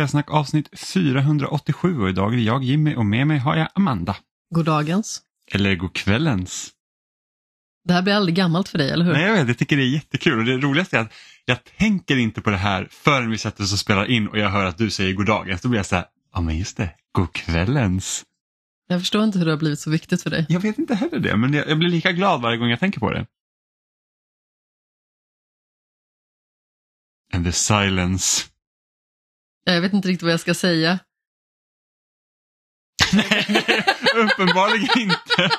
Spelsnack avsnitt 487 och idag är jag Jimmy och med mig har jag Amanda. God dagens. Eller god kvällens. Det här blir aldrig gammalt för dig, eller hur? Nej, jag vet, jag tycker det är jättekul och det roligaste är att jag tänker inte på det här förrän vi sätter oss och spelar in och jag hör att du säger god dagens. Då blir jag så här, ja men just det, god kvällens. Jag förstår inte hur det har blivit så viktigt för dig. Jag vet inte heller det, men jag, jag blir lika glad varje gång jag tänker på det. And the silence. Jag vet inte riktigt vad jag ska säga. Nej, uppenbarligen inte.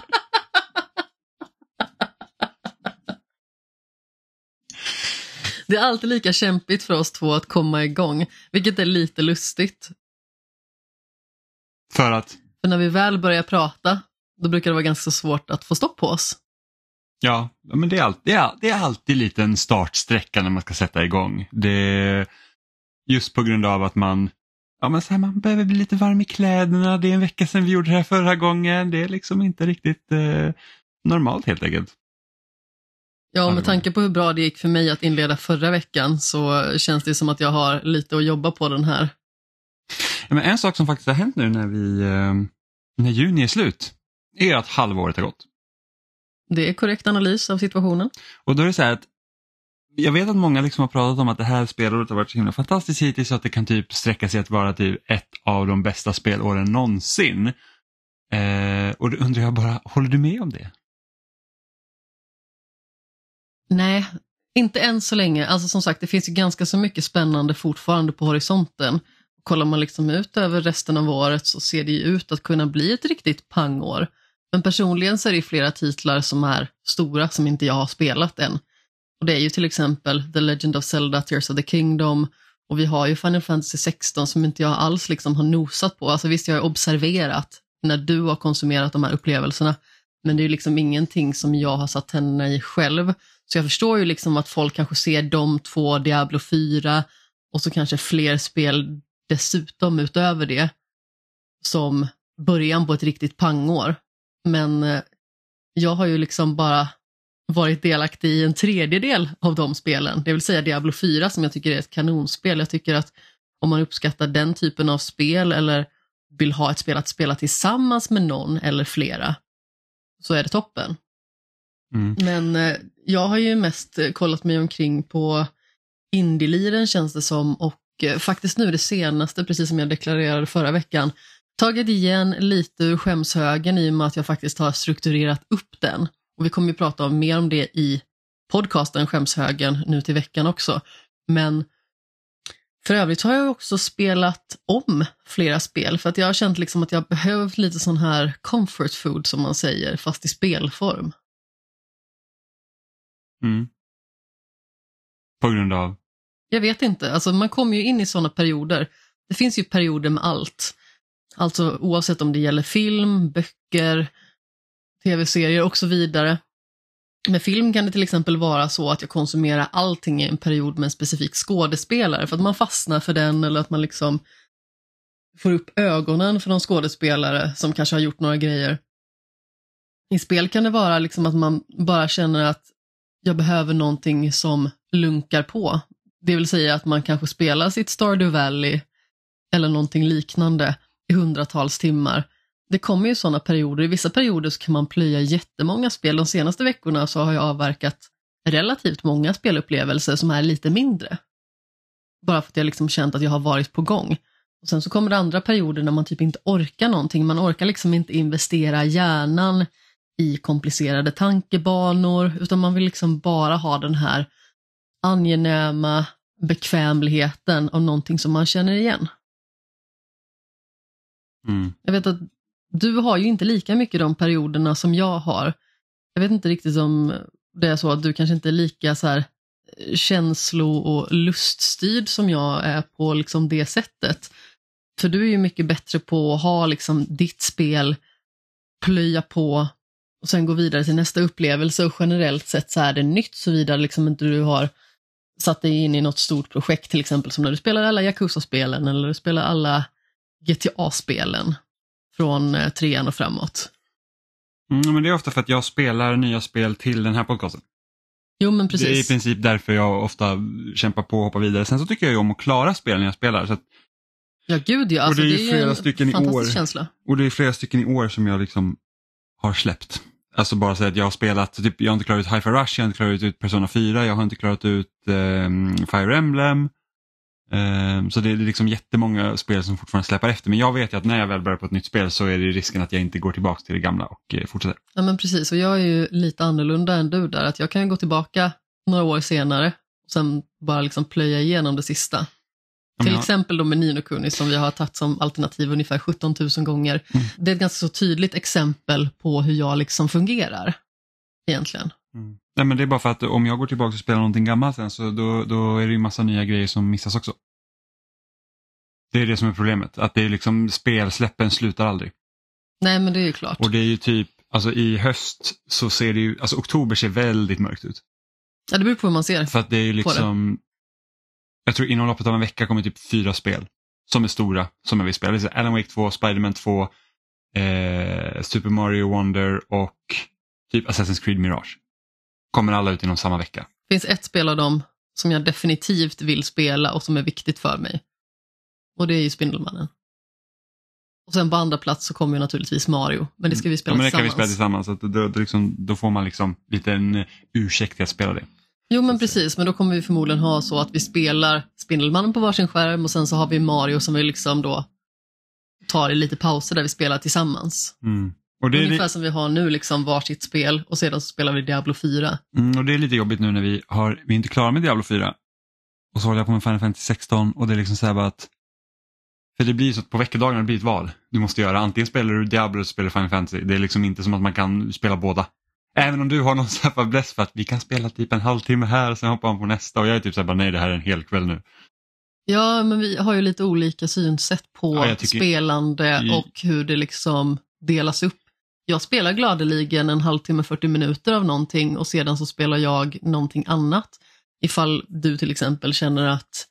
Det är alltid lika kämpigt för oss två att komma igång, vilket är lite lustigt. För att, För när vi väl börjar prata, då brukar det vara ganska svårt att få stopp på oss. ja, men det är, det, är, det är alltid lite en startsträcka när man ska sätta igång. Det, just på grund av att man, ja, men så här, man behöver bli lite varm i kläderna, det är en vecka sedan vi gjorde det här förra gången, det är liksom inte riktigt eh, normalt helt enkelt. Ja, med tanke på hur bra det gick för mig att inleda förra veckan så känns det som att jag har lite att jobba på den här. Ja, men en sak som faktiskt har hänt nu när, vi, eh, när juni är slut är att halvåret har gått. Det är korrekt analys av situationen. Och då är det så här att jag vet att många liksom har pratat om att det här spelåret har varit så himla fantastiskt hittills så att det kan typ sträcka sig att vara typ ett av de bästa spelåren någonsin. Eh, och då undrar jag bara, håller du med om det? Nej, inte än så länge. Alltså som sagt, det finns ju ganska så mycket spännande fortfarande på horisonten. Kollar man liksom ut över resten av året så ser det ju ut att kunna bli ett riktigt pangår. Men personligen så är det flera titlar som är stora som inte jag har spelat än. Och Det är ju till exempel The Legend of Zelda, Tears of the Kingdom och vi har ju Final Fantasy 16 som inte jag alls liksom har nosat på. Alltså visst, jag har observerat när du har konsumerat de här upplevelserna, men det är ju liksom ingenting som jag har satt tänderna i själv. Så jag förstår ju liksom att folk kanske ser de två, Diablo 4 och så kanske fler spel dessutom utöver det som början på ett riktigt pangår. Men eh, jag har ju liksom bara varit delaktig i en tredjedel av de spelen, det vill säga Diablo 4 som jag tycker är ett kanonspel. Jag tycker att om man uppskattar den typen av spel eller vill ha ett spel att spela tillsammans med någon eller flera så är det toppen. Mm. Men eh, jag har ju mest eh, kollat mig omkring på Indieliren känns det som och eh, faktiskt nu det senaste, precis som jag deklarerade förra veckan, tagit igen lite ur skämshögen i och med att jag faktiskt har strukturerat upp den. Och vi kommer ju prata om mer om det i podcasten Skämshögen nu till veckan också. Men för övrigt har jag också spelat om flera spel för att jag har känt liksom att jag behövt lite sån här comfort food som man säger, fast i spelform. Mm. På grund av? Jag vet inte, alltså man kommer ju in i sådana perioder. Det finns ju perioder med allt. Alltså oavsett om det gäller film, böcker, tv-serier och så vidare. Med film kan det till exempel vara så att jag konsumerar allting i en period med en specifik skådespelare för att man fastnar för den eller att man liksom får upp ögonen för någon skådespelare som kanske har gjort några grejer. I spel kan det vara liksom att man bara känner att jag behöver någonting som lunkar på. Det vill säga att man kanske spelar sitt Stardew Valley eller någonting liknande i hundratals timmar. Det kommer ju sådana perioder. I vissa perioder så kan man plöja jättemånga spel. De senaste veckorna så har jag avverkat relativt många spelupplevelser som är lite mindre. Bara för att jag liksom känt att jag har varit på gång. Och Sen så kommer det andra perioder när man typ inte orkar någonting. Man orkar liksom inte investera hjärnan i komplicerade tankebanor, utan man vill liksom bara ha den här angenäma bekvämligheten av någonting som man känner igen. Mm. Jag vet att du har ju inte lika mycket de perioderna som jag har. Jag vet inte riktigt om det är så att du kanske inte är lika så här eh, känslo och luststyrd som jag är på liksom det sättet. För du är ju mycket bättre på att ha liksom ditt spel, plöja på och sen gå vidare till nästa upplevelse och generellt sett så är det nytt såvida liksom inte du har satt dig in i något stort projekt till exempel som när du spelar alla Yakuza-spelen eller du spelar alla GTA-spelen från eh, trean och framåt. Mm, men det är ofta för att jag spelar nya spel till den här podcasten. Jo, men Det är i precis. princip därför jag ofta kämpar på och hoppar vidare. Sen så tycker jag ju om att klara spel när jag spelar. Så att, Ja, gud ja. Alltså, det är det är flera en stycken i år. känsla. och det är flera stycken i år som jag liksom har släppt. Alltså bara så att jag har spelat, typ, jag har inte klarat ut Hi-Fi Rush, jag har inte klarat ut Persona 4, jag har inte klarat ut ehm, Fire Emblem. Ehm, så det är liksom jättemånga spel som fortfarande släpar efter. Men jag vet ju att när jag väl börjar på ett nytt spel så är det risken att jag inte går tillbaka till det gamla och eh, fortsätter. Ja, men precis. Och jag är ju lite annorlunda än du där. Att jag kan ju gå tillbaka några år senare och sen bara liksom plöja igenom det sista. Till exempel då med Nino Kuni som vi har tagit som alternativ ungefär 17 000 gånger. Mm. Det är ett ganska så tydligt exempel på hur jag liksom fungerar. Egentligen. Mm. Nej, men det är bara för att om jag går tillbaka och spelar någonting gammalt sen så då, då är det ju massa nya grejer som missas också. Det är det som är problemet, att det är liksom spelsläppen slutar aldrig. Nej, men det är ju klart. Och det är ju typ, alltså i höst så ser det ju, alltså oktober ser väldigt mörkt ut. Ja, det beror på hur man ser. För att det är ju liksom, jag tror inom loppet av en vecka kommer typ fyra spel som är stora som jag vill spela. Alan Wake 2, Spider-Man 2, eh, Super Mario Wonder och typ Assassin's Creed Mirage. Kommer alla ut inom samma vecka. Det finns ett spel av dem som jag definitivt vill spela och som är viktigt för mig. Och det är ju Spindelmannen. Och sen på andra plats så kommer ju naturligtvis Mario, men det ska vi spela ja, men det kan vi tillsammans. spela tillsammans, så att då, då, liksom, då får man liksom lite en ursäkt till att spela det. Jo men precis, men då kommer vi förmodligen ha så att vi spelar Spindelmannen på varsin skärm och sen så har vi Mario som vi liksom då tar i lite pauser där vi spelar tillsammans. Mm. Och, det är, Ungefär li- som vi har nu, liksom varsitt spel och sedan så spelar vi Diablo 4. mm, och det är lite jobbigt nu när vi, har, vi är inte klara med Diablo 4. Och så håller jag på med Final Fantasy 16 och det är liksom så här bara att för det blir så att på veckodagarna blir det ett val. Du måste göra antingen spelar du Diablo eller spelar Final Fantasy. Det är liksom inte som att man kan spela båda. Även om du har någon sån här fäbless för att vi kan spela typ en halvtimme här och sen hoppar man på nästa och jag är typ såhär bara nej det här är en hel kväll nu. Ja, men vi har ju lite olika synsätt på Ja, tycker- spelande och hur det liksom delas upp. Jag spelar gladeligen en halvtimme, 40 minuter av någonting och sedan så spelar jag någonting annat. Ifall du till exempel känner att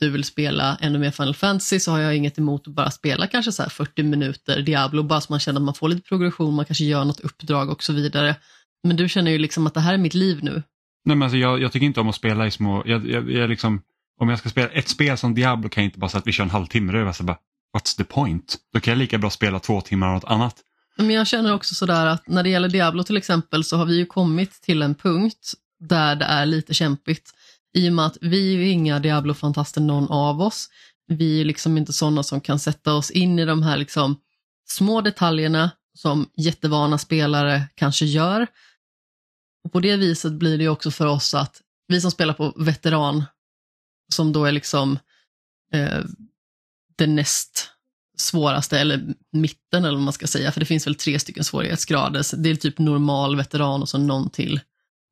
du vill spela ännu mer Final Fantasy så har jag inget emot att bara spela kanske så här 40 minuter Diablo, bara så man känner att man får lite progression, man kanske gör något uppdrag och så vidare. Men du känner ju liksom att det här är mitt liv nu. Nej men alltså jag, jag tycker inte om att spela i små, jag, jag, jag liksom, om jag ska spela ett spel som Diablo kan jag inte bara säga att vi kör en halvtimme, då är jag så bara, what's the point? Då kan jag lika bra spela två timmar av något annat. Men jag känner också sådär att när det gäller Diablo till exempel så har vi ju kommit till en punkt där det är lite kämpigt. I och med att vi är ju inga Diablo-fantaster någon av oss. Vi är liksom inte sådana som kan sätta oss in i de här liksom små detaljerna som jättevana spelare kanske gör. Och på det viset blir det ju också för oss att vi som spelar på veteran, som då är liksom eh, det näst svåraste, eller mitten eller vad man ska säga, för det finns väl tre stycken svårighetsgrader. Så det är typ normal, veteran och så någon till.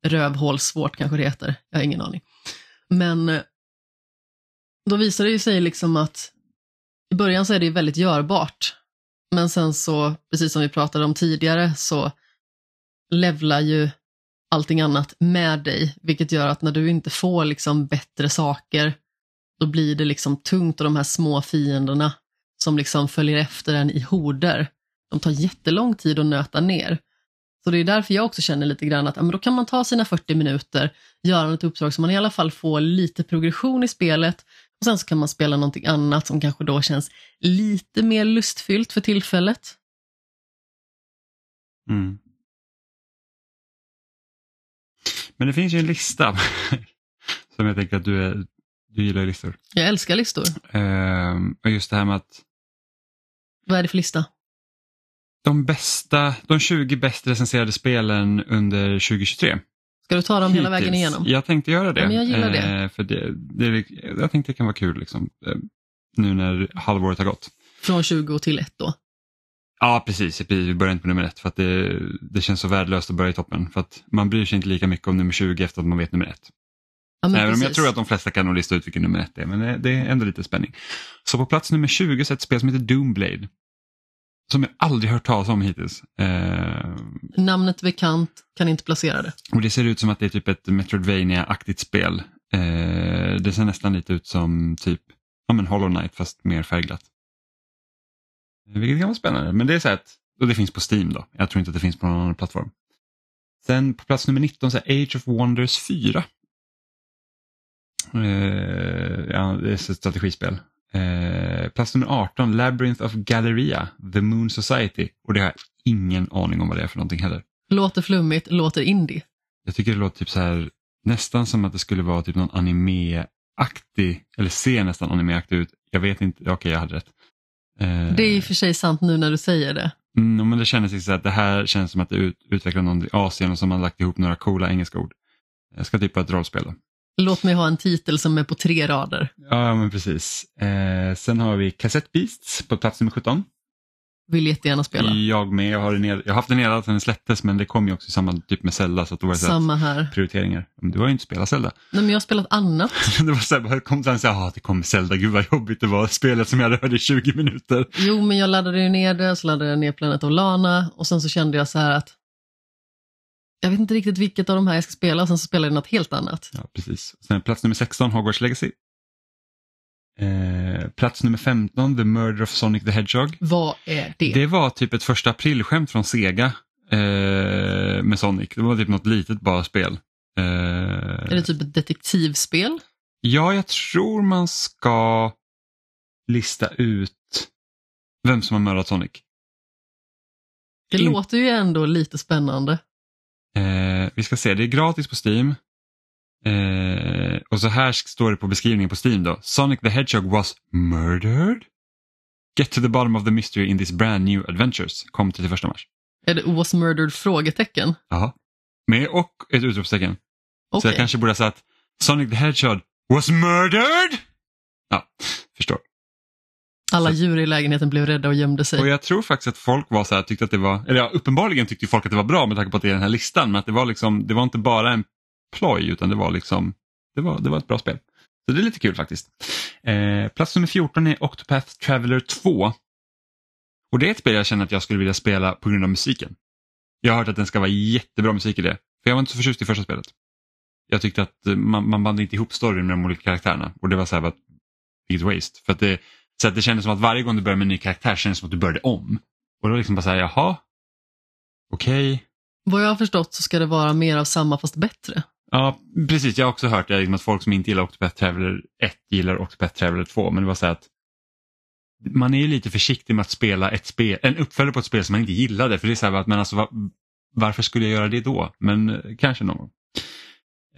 Rövhålssvårt kanske det heter, jag har ingen aning. Men eh, då visar det ju sig liksom att i början så är det väldigt görbart. Men sen så, precis som vi pratade om tidigare, så levlar ju allting annat med dig, vilket gör att när du inte får liksom bättre saker, då blir det liksom tungt och de här små fienderna som liksom följer efter en i horder, de tar jättelång tid att nöta ner. Så det är därför jag också känner lite grann att ja, men då kan man ta sina 40 minuter, göra ett uppdrag så man i alla fall får lite progression i spelet och sen så kan man spela någonting annat som kanske då känns lite mer lustfyllt för tillfället. Mm. Men det finns ju en lista som jag tänker att du, är, du gillar listor. Jag älskar listor. Ehm, och just det här med att Vad är det för lista? de bästa, de 20 bäst recenserade spelen under 2023. Ska du ta dem hela vägen Hittills. igenom? Jag tänkte göra det. Ja, men jag gillar det. Eh, för det, det. Jag tänkte det kan vara kul liksom, eh, nu när halvåret har gått. Från 20 till 1 då. Ja, precis. Vi börjar inte på nummer ett för att det, det känns så värdelöst att börja i toppen. För att man bryr sig inte lika mycket om nummer 20 efter att man vet nummer ett. Ja, men Även om jag precis. tror att de flesta kan nog lista ut vilken nummer ett är, men det, är ändå lite spänning. Så på plats nummer 20 så ett spel som heter Doomblade. Som jag aldrig hört talas om hittills. Eh, Namnet bekant, kan inte placera det. och det ser ut som att det är typ ett Metroidvania-aktigt spel. Eh, det ser nästan lite ut som typ ja, men Hollow Knight fast mer färgglatt. Eh, Vilket kan vara spännande, men det är så att, och det finns på Steam då. Jag tror inte att det finns på någon annan plattform. Sen på plats nummer 19 så Age of Wonders 4. Eh, ja, det är ett strategispel. Eh, plats nummer 18, Labyrinth of Galleria, The Moon Society. Och det har jag ingen aning om vad det är för någonting heller. Låter flummigt, låter indie. Jag tycker det låter typ så här, nästan som att det skulle vara typ någon anime-aktig, eller ser nästan anime-aktig ut. Jag vet inte, okej okay, jag hade rätt. Eh, det är i och för sig sant nu när du säger det. Mm, men det kändes liksom att det här känns som att det ut, utvecklar någon i Asien och som har lagt ihop några coola engelska ord. Jag ska typ vara ett rollspel. Då. Låt mig ha en titel som är på tre rader. Ja, men precis. Eh, sen har vi Cassette Beasts på plats nummer 17. Vill jättegärna spela. Jag med. Jag har, ned, jag har haft den nedladdad sedan den släpptes men det kom ju också i samma typ med Zelda. Så att det var Samma här. Prioriteringar. Men du har ju inte spelat Zelda. Nej men jag har spelat annat. det var så här, kom sen så här, ah, det kommer Zelda, gud vad jobbigt det var. Spelet som jag hade hört i 20 minuter. Jo men jag laddade ju ner det, så laddade jag ner Planet of Lana och sen så kände jag så här att jag vet inte riktigt vilket av de här jag ska spela och sen så spelade jag något helt annat. Ja, precis. Sen plats nummer 16, Hogwarts Legacy. Eh, plats nummer 15, The Murder of Sonic the Hedgehog. Vad är det? Det var typ ett första aprilskämt från Sega eh, med Sonic. Det var typ något litet bara spel. Eh, är det typ ett detektivspel? Ja, jag tror man ska lista ut vem som har mördat Sonic. Det In... låter ju ändå lite spännande. Eh, vi ska se, det är gratis på Steam. Eh, och så här står det på beskrivningen på Steam då. Sonic the Hedgehog was murdered? Get to the bottom of the mystery in this brand new adventures. Kom 31 mars. Är det was murdered? frågetecken? Ja. Med och ett utropstecken. Okay. Så jag kanske borde ha sagt Sonic the Hedgehog was murdered? Ja, förstår. Alla djur i lägenheten blev rädda och gömde sig. Och jag tror faktiskt att folk var så här, tyckte att det var, eller ja, uppenbarligen tyckte folk att det var bra med tanke på att det är den här listan, men att det var liksom, det var inte bara en ploj utan det var liksom, det var, det var ett bra spel. Så det är lite kul faktiskt. Eh, plats nummer 14 är Octopath Traveler 2. Och det är ett spel jag känner att jag skulle vilja spela på grund av musiken. Jag har hört att den ska vara jättebra musik i det. För jag var inte så förtjust i första spelet. Jag tyckte att man, man band inte ihop storyn med de olika karaktärerna och det var så här, vilket waste. För att det, så att det kändes som att varje gång du började med en ny karaktär kändes som att du började om. Och då liksom bara så här, jaha, okej. Okay. Vad jag har förstått så ska det vara mer av samma fast bättre. Ja, precis. Jag har också hört det, liksom att folk som inte gillar Octopath Traveler 1 gillar Octopath Traveler 2. Men det var så att man är lite försiktig med att spela ett spel, en uppföljare på ett spel som man inte gillade. För det är så här att, men alltså, var, varför skulle jag göra det då? Men eh, kanske någon gång.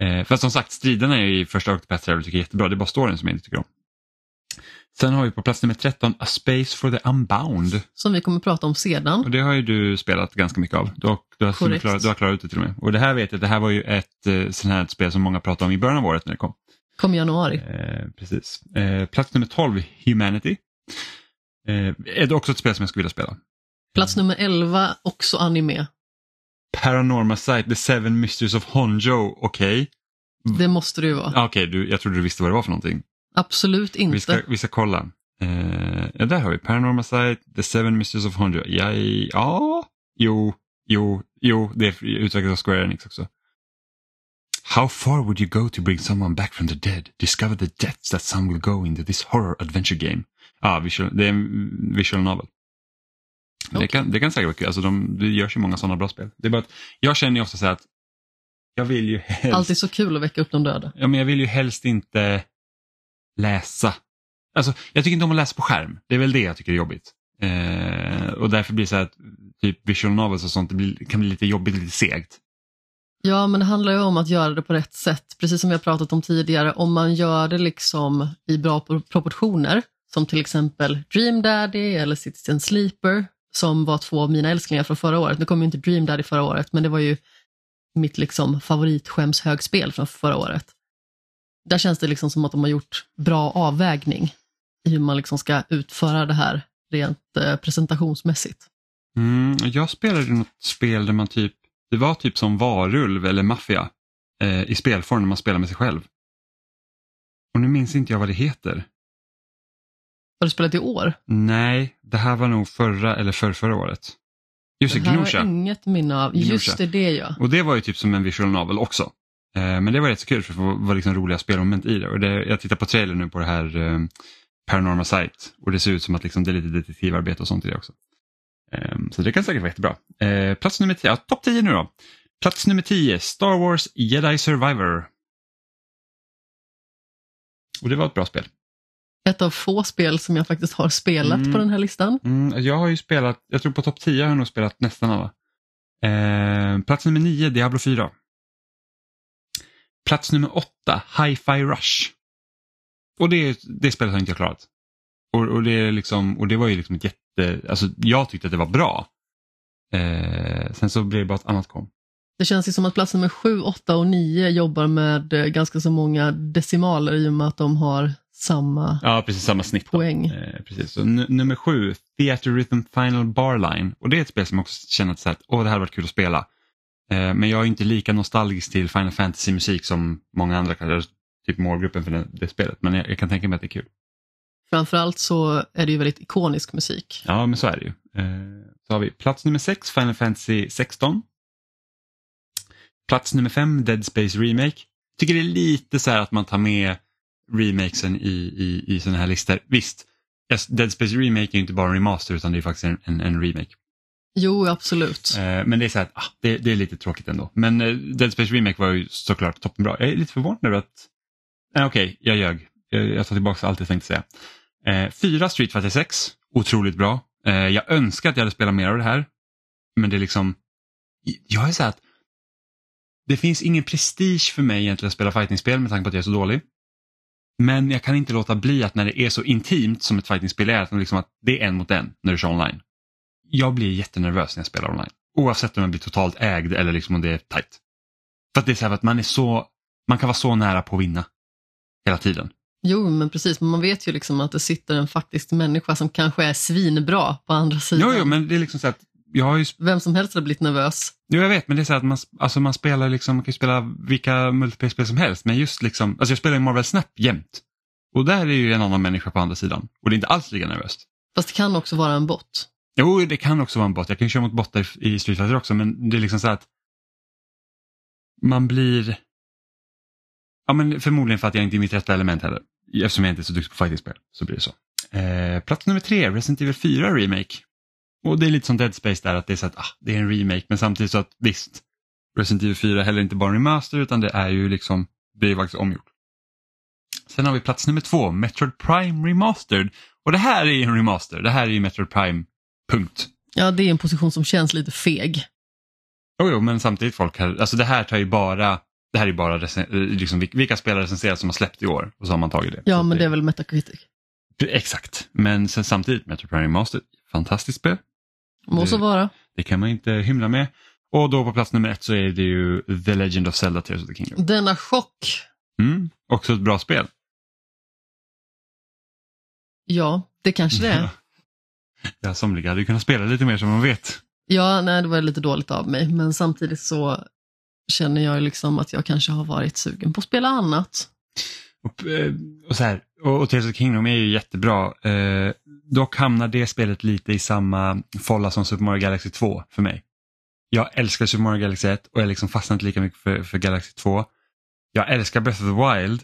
Eh, för som sagt, striderna i första Octopath Traveler tycker jag är jättebra. Det är bara storyn som jag inte tycker om. Sen har vi på plats nummer 13 A Space for the Unbound. Som vi kommer att prata om sedan. Och Det har ju du spelat ganska mycket av. Du har, du har, klarat, du har klarat ut det till och med. Och det här vet jag, det här var ju ett eh, sånt här spel som många pratade om i början av året när det kom. Kom i januari. Eh, precis. Eh, plats nummer 12, Humanity. Eh, är det också ett spel som jag skulle vilja spela. Plats nummer 11, också anime. Paranormal Sight, The Seven Mysteries of Honjo, okej. Okay. Det måste det ju vara. Okej, okay, jag trodde du visste vad det var för någonting. Absolut inte. Vi ska, vi ska kolla. Eh, ja, där har vi Paranormal Sight, The Seven Mysteries of Honjo. Ja, ja, jo, jo, jo, det är utvecklat av Square Enix också. How far would you go to bring someone back from the dead? Discover the depths that some will go into this horror adventure game. Ah, visual, det är en visual novel. Okay. Det, kan, det kan säkert vara kul. Alltså de, det görs ju många sådana bra spel. Det är bara att jag känner ju ofta så att jag vill ju helst... Alltid så kul att väcka upp de döda. Ja, men jag vill ju helst inte läsa. Alltså, jag tycker inte om att läsa på skärm. Det är väl det jag tycker är jobbigt. Eh, och därför blir det så här, typ visual novels och sånt, det blir, kan bli lite jobbigt, lite segt. Ja, men det handlar ju om att göra det på rätt sätt. Precis som vi har pratat om tidigare, om man gör det liksom i bra proportioner, som till exempel Dream Daddy eller Citizen Sleeper, som var två av mina älsklingar från förra året. Nu kom ju inte Dream Daddy förra året, men det var ju mitt liksom favoritskämshögspel från förra året där känns det liksom som att de har gjort bra avvägning i hur man liksom ska utföra det här rent eh, presentationsmässigt. Mm, jag spelade något spel där man typ, det var typ som varulv eller maffia eh, i spelform när man spelar med sig själv. Och nu minns inte jag vad det heter. Har du spelat i år? Nej, det här var nog förra eller för förra året. Just det, det här Gnosha. har inget minne av. Just det, det ja. Och det var ju typ som en visual novel också. Eh, men det var rätt så kul för det var liksom roliga spelmoment i det. Och det, jag tittar på trailern nu på det här eh, Paranormal Sight och det ser ut som att liksom det är lite detektivarbete och sånt i det också. Eh, så det kan säkert vara jättebra. Eh, plats nummer 10, ja, topp 10 nu då. Plats nummer 10, Star Wars Jedi Survivor. Och det var ett bra spel. Ett av få spel som jag faktiskt har spelat Mm. på den här listan. Mm, jag har ju spelat, jag tror på topp 10 har jag nog spelat nästan alla. Eh, plats nummer 9, Diablo 4. Plats nummer 8, Hi-Fi Rush. Och det, det spelet har inte jag klarat. Och, och, det liksom, och det var ju liksom ett jätte, alltså jag tyckte att det var bra. Eh, sen så blev det bara ett annat kom. Det känns ju som att plats nummer 7, 8 och 9 jobbar med eh, ganska så många decimaler i och med att de har samma Ja, precis samma snitt. då. poäng. Eh, precis. Så, nummer sju, Theater Rhythm Final Barline. Och det är ett spel som jag också känner att åh, det här hade varit kul att spela. Eh, men jag är inte lika nostalgisk till Final Fantasy-musik som många andra, typ målgruppen för det, det spelet. Men jag, jag kan tänka mig att det är kul. Framförallt så är det ju väldigt ikonisk musik. Ja, men så är det ju. Eh, så har vi plats nummer sex, Final Fantasy 16. Plats nummer fem, Dead Space Remake. Tycker det är lite så här att man tar med remakesen i, i, i sådana här listor. Visst, Dead Space Remake är ju inte bara en remaster utan det är faktiskt en, en, en remake. Jo, absolut. Eh, men det är så här ah, det, det är lite tråkigt ändå. Men eh, Dead Space Remake var ju såklart toppenbra. Jag är lite förvånad över att... Nej, Okej, jag ljög. Jag, jag tar tillbaka allt jag tänkte säga. Eh, fyra Street Fighter 6, otroligt bra. Eh, jag önskar att jag hade spelat mer av det här. Men det är liksom... Jag är så här att det finns ingen prestige för mig egentligen att spela fightingspel med tanke på att jag är så dålig. Men jag kan inte låta bli att när det är så intimt som ett fightingspel är, att, liksom att det är en mot en när du kör online. Jag blir jättenervös när jag spelar online. Oavsett om jag blir totalt ägd eller liksom om det är tight. För att det är så här att man är så, man kan vara så nära på att vinna. Hela tiden. Jo, men precis. Men man vet ju liksom att det sitter en faktisk människa som kanske är svinbra på andra sidan. Jo, jo, men det är liksom så att jag har ju, Vem som helst hade blivit nervös. jo, jag vet, men det är så att man, alltså man spelar liksom, man kan ju spela vilka multiplayer-spel som helst, men just liksom, alltså jag spelar i Marvel Snap jämt. Och där är ju en annan människa på andra sidan. Och det är inte alls lika nervöst. Fast det kan också vara en bot. Jo, det kan också vara en bot. Jag kan ju köra mot bottar i Street Fighter också, men det är liksom så att man blir... Ja, men förmodligen för att jag inte är i mitt rätta element heller. Eftersom jag inte är så duktig på fightingspel så blir det så. Eh, plats nummer tre, Resident Evil 4 Remake. Och det är lite som Dead Space där, att det är så att ah, det är en remake, men samtidigt så att visst, Resident Evil 4 är heller inte bara en remaster, utan det är ju liksom, det är faktiskt omgjort. Sen har vi plats nummer två, Metroid Prime Remastered. Och det här är ju en remaster, det här är ju Metroid Prime, punkt. Ja, det är en position som känns lite feg. Jo, jo, men samtidigt folk här, alltså det här tar ju bara, det här är bara eh, liksom, vil- vilka spelare recenserat som har släppt i år och så har man tagit det. Ja, Så men det är väl Metacritic. Exakt, men sen samtidigt Metro Prime Remastered, fantastiskt spel. Må Det- så vara. Det kan man inte hymla med. Och då på plats nummer ett så är det ju The Legend of Zelda Tears of the Kingdom. Denna chock. Mm, också ett bra spel. Ja, det kanske det är. ja, somliga hade kunnat spela lite mer som man vet. Ja, nej, det var lite dåligt av mig. Men samtidigt så känner jag liksom att jag kanske har varit sugen på att spela annat. Och, eh, och, så här, och, och Tears of Kingdom är ju jättebra. Eh, dock hamnar det spelet lite i samma folla som Super Mario Galaxy 2 för mig. Jag älskar Super Mario Galaxy 1 och jag liksom fastnar inte lika mycket för, för Galaxy 2. Jag älskar Breath of the Wild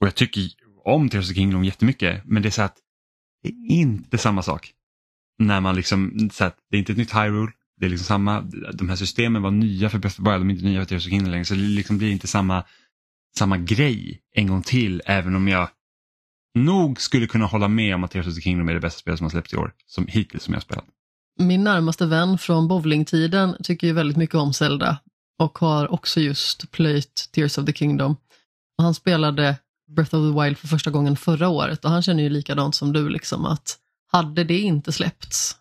och jag tycker om Tears of Kingdom jättemycket men det är så att det är inte samma sak. När man liksom, så här, det är inte ett nytt Hyrule, det är liksom samma, de här systemen var nya för Breath of the Wild, de är inte nya för Tears of the Kingdom längre så det liksom blir inte samma samma grej en gång till även om jag nog skulle kunna hålla med om att Tears of the Kingdom är det bästa spelet som har släppts i år, som hittills som jag har spelat. Min närmaste vän från bowlingtiden tycker ju väldigt mycket om Zelda och har också just plöjt Tears of the Kingdom. Och han spelade Breath of the Wild för första gången förra året och han känner ju likadant som du, liksom att hade det inte släppts,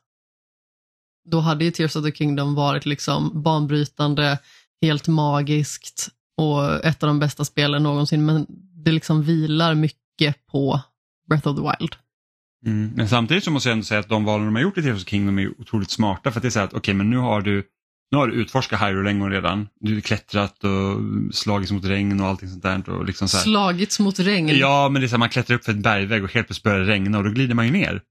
då hade ju Tears of the Kingdom varit liksom banbrytande, helt magiskt och ett av de bästa spelen någonsin, men det liksom vilar mycket på Breath of the Wild. Men samtidigt så måste jag ändå säga att de valen de har gjort i Tears of the Kingdom är otroligt smarta för att det är så här att okej men nu har du nu har du utforskat Hyrule redan. Du har klättrat och slagits mot regn och allting sånt där. Och liksom så här. Slagits mot regn. Ja, men det är så här, man klättrar upp för ett bergvägg och helt plötsligt börjar det regna och då glider man ju ner.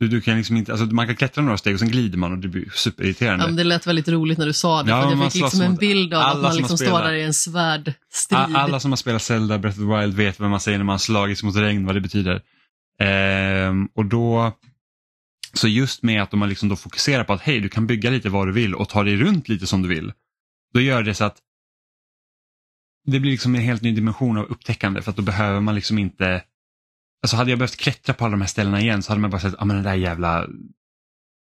Du, du kan liksom inte, alltså man kan klättra några steg och sen glider man och det blir superirriterande. Ja, men det lät väldigt roligt när du sa det, Ja, för man jag fick liksom en bild av att man som liksom har står spelat. där i en svärdstrid. Alla som har spelat Zelda Breath of the Wild vet vad man säger när man slagits mot regn, vad det betyder. Ehm, och då, så just med att har liksom då fokuserat på att hej, du kan bygga lite vad du vill och ta dig runt lite som du vill. då gör det så att det blir liksom en helt ny dimension av upptäckande för att då behöver man liksom inte Alltså hade jag behövt klättra på alla de här ställena igen så hade man bara sett, ja men den där jävla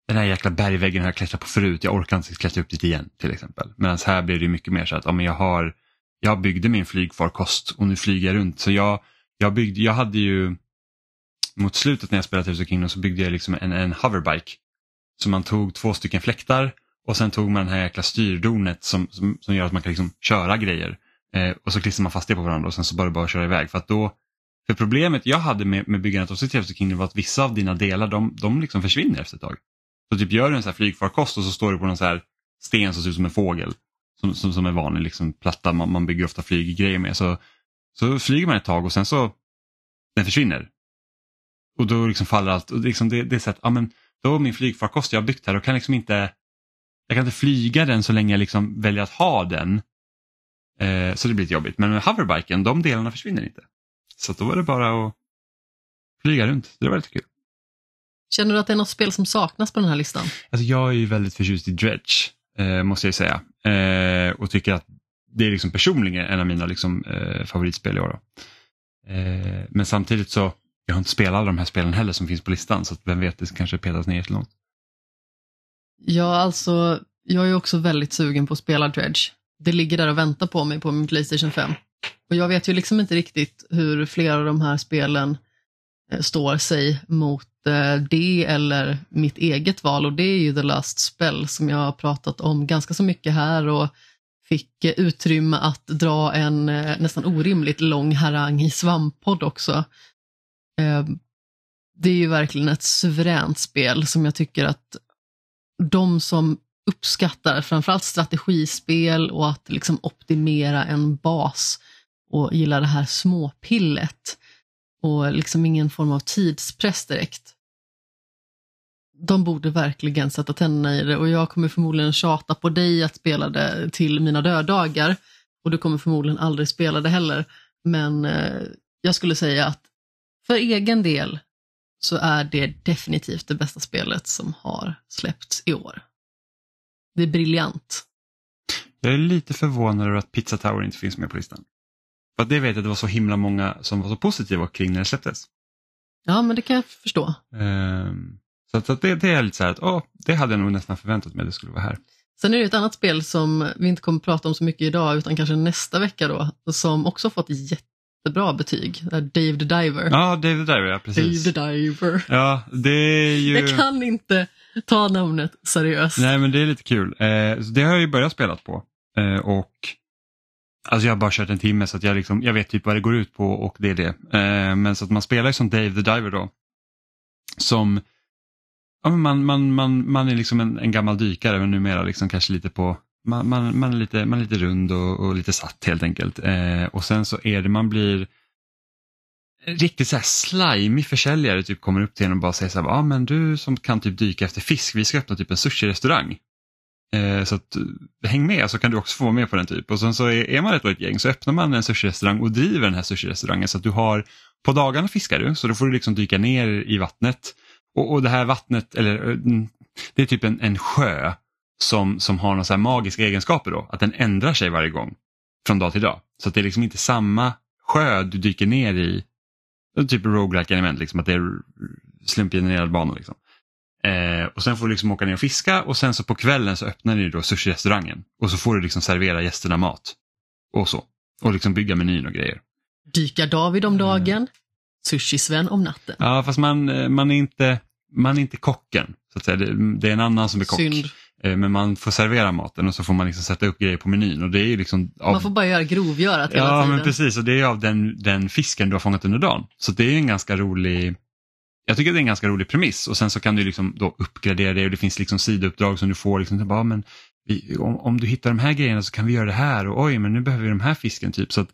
den här jäkla bergväggen har jag klättrat på förut, jag orkar inte klättra upp dit igen till exempel. Medan här blir det mycket mer så att ja, men jag, har, jag byggde min flygfarkost och nu flyger jag runt. Så jag, jag, byggde, jag hade ju mot slutet när jag spelade typ Tears of Kingdom så byggde jag liksom en, en hoverbike. Så man tog två stycken fläktar och sen tog man det här jäkla styrdonet som, som, som gör att man kan liksom köra grejer. Eh, och så klistrar man fast det på varandra och sen så bara bara köra iväg. För att då, för problemet jag hade med, med byggandet av Tears of Kingdom var att vissa av dina delar de, de liksom försvinner efter ett tag. Så typ gör du en så här flygfarkost och så står du på någon så här sten som ser ut som en fågel. Som, som, som är vanlig liksom, platta man, man bygger ofta flyggrejer med. Så, så flyger man ett tag och sen så den försvinner. Och då liksom faller allt. Och liksom det, det är så att, ja, men, då min flygfarkost jag har byggt här, då kan jag liksom inte jag kan inte flyga den så länge jag liksom väljer att ha den. Eh, så det blir lite jobbigt. Men med hoverbiken, de delarna försvinner inte. Så då var det bara att flyga runt. Det var lite kul. Känner du att det är något spel som saknas på den här listan? Alltså jag är ju väldigt förtjust i Dredge, eh, måste jag säga. Eh, och tycker att det är liksom personligen en av mina liksom, eh, favoritspel i år. Eh, men samtidigt så, jag har inte spelat alla de här spelen heller som finns på listan, så vem vet, det kanske petas ner jättelångt. Ja, alltså, jag är också väldigt sugen på att spela Dredge. Det ligger där och väntar på mig på min Playstation 5. Och jag vet ju liksom inte riktigt hur flera av de här spelen eh, står sig mot eh, det eller mitt eget val och det är ju The Last Spell som jag har pratat om ganska så mycket här och fick eh, utrymme att dra en nästan orimligt lång harang i Svamppodd också. Det är ju verkligen ett suveränt spel som jag tycker att de som uppskattar framförallt strategispel och att liksom optimera en bas och gillar det här småpillet och liksom ingen form av tidspress direkt. De borde verkligen sätta tänderna i det och jag kommer förmodligen tjata på dig att spela det till mina döddagar och du kommer förmodligen aldrig spela det heller. Men eh, jag skulle säga att för egen del så är det definitivt det bästa spelet som har släppts i år. Det är briljant. Jag är lite förvånad över att Pizza Tower inte finns med på listan. För det vet jag att det var så himla många som var så positiva kring när det släpptes. Ja, men det kan jag förstå. Um, så, att, det, det, är lite så här att åh, det hade jag nog nästan förväntat mig att det skulle vara här. Sen är det ett annat spel som vi inte kommer att prata om så mycket idag utan kanske nästa vecka då, som också fått jättebra betyg. Dave the Diver. Ja, Dave the Diver, ja precis. Dave the Diver. Ja, det är ju... Jag kan inte ta namnet seriöst. Nej, men det är lite kul. Eh, det har jag ju börjat spela på. Eh, och Alltså jag har bara kört en timme så att jag, liksom, jag vet typ vad det går ut på och det är det. Eh, men så att man spelar som Dave the Diver då. Som, ja, man, man, man, man är liksom en, en gammal dykare men numera liksom kanske lite på, man, man, man, är, lite, man är lite rund och, och lite satt helt enkelt. Eh, och sen så är det, man blir riktigt så här slimy försäljare typ kommer upp till en och bara säger så här, ja ah, men du som kan typ dyka efter fisk, vi ska öppna typ en sushi-restaurang. Eh, så att, eh, häng med så kan du också få vara med på den typ. Och sen så är, är man ett, litet gäng så öppnar man en sushi-restaurang och driver den här sushi-restaurangen så att du har, på dagarna fiskar du så då får du liksom dyka ner i vattnet. Och, och det här vattnet, eller eh, mm, det är typ en, en sjö som, som har några magiska egenskaper då, att den ändrar sig varje gång från dag till dag. Så att det är liksom inte samma sjö du dyker ner i, typ roguelike element, liksom, att det är slumpgenererad bana. Liksom. Eh, och sen får du liksom åka ner och fiska och sen så på kvällen så öppnar ni då sushi-restaurangen och så får du liksom servera gästerna mat. Och så. Och liksom bygga menyn och grejer. Dyka David om dagen, mm. sushi-Sven om natten. Ja, fast man, eh, man, är inte, man är inte kocken. Så att säga. Det, det är en annan som är kock. Synd. Eh, men man får servera maten och så får man liksom sätta upp grejer på menyn. Och det är liksom av... Man får bara göra grovgörat hela ja, tiden. Ja, men precis. Och det är av den, den fisken du har fångat under dagen. Så det är en ganska rolig jag tycker det är en ganska rolig premiss och sen så kan du liksom då uppgradera det och det finns liksom sidouppdrag som du får. Liksom, bara, men vi, om, om, du hittar de här grejerna så kan vi göra det här och oj men nu behöver vi de här fisken. typ så att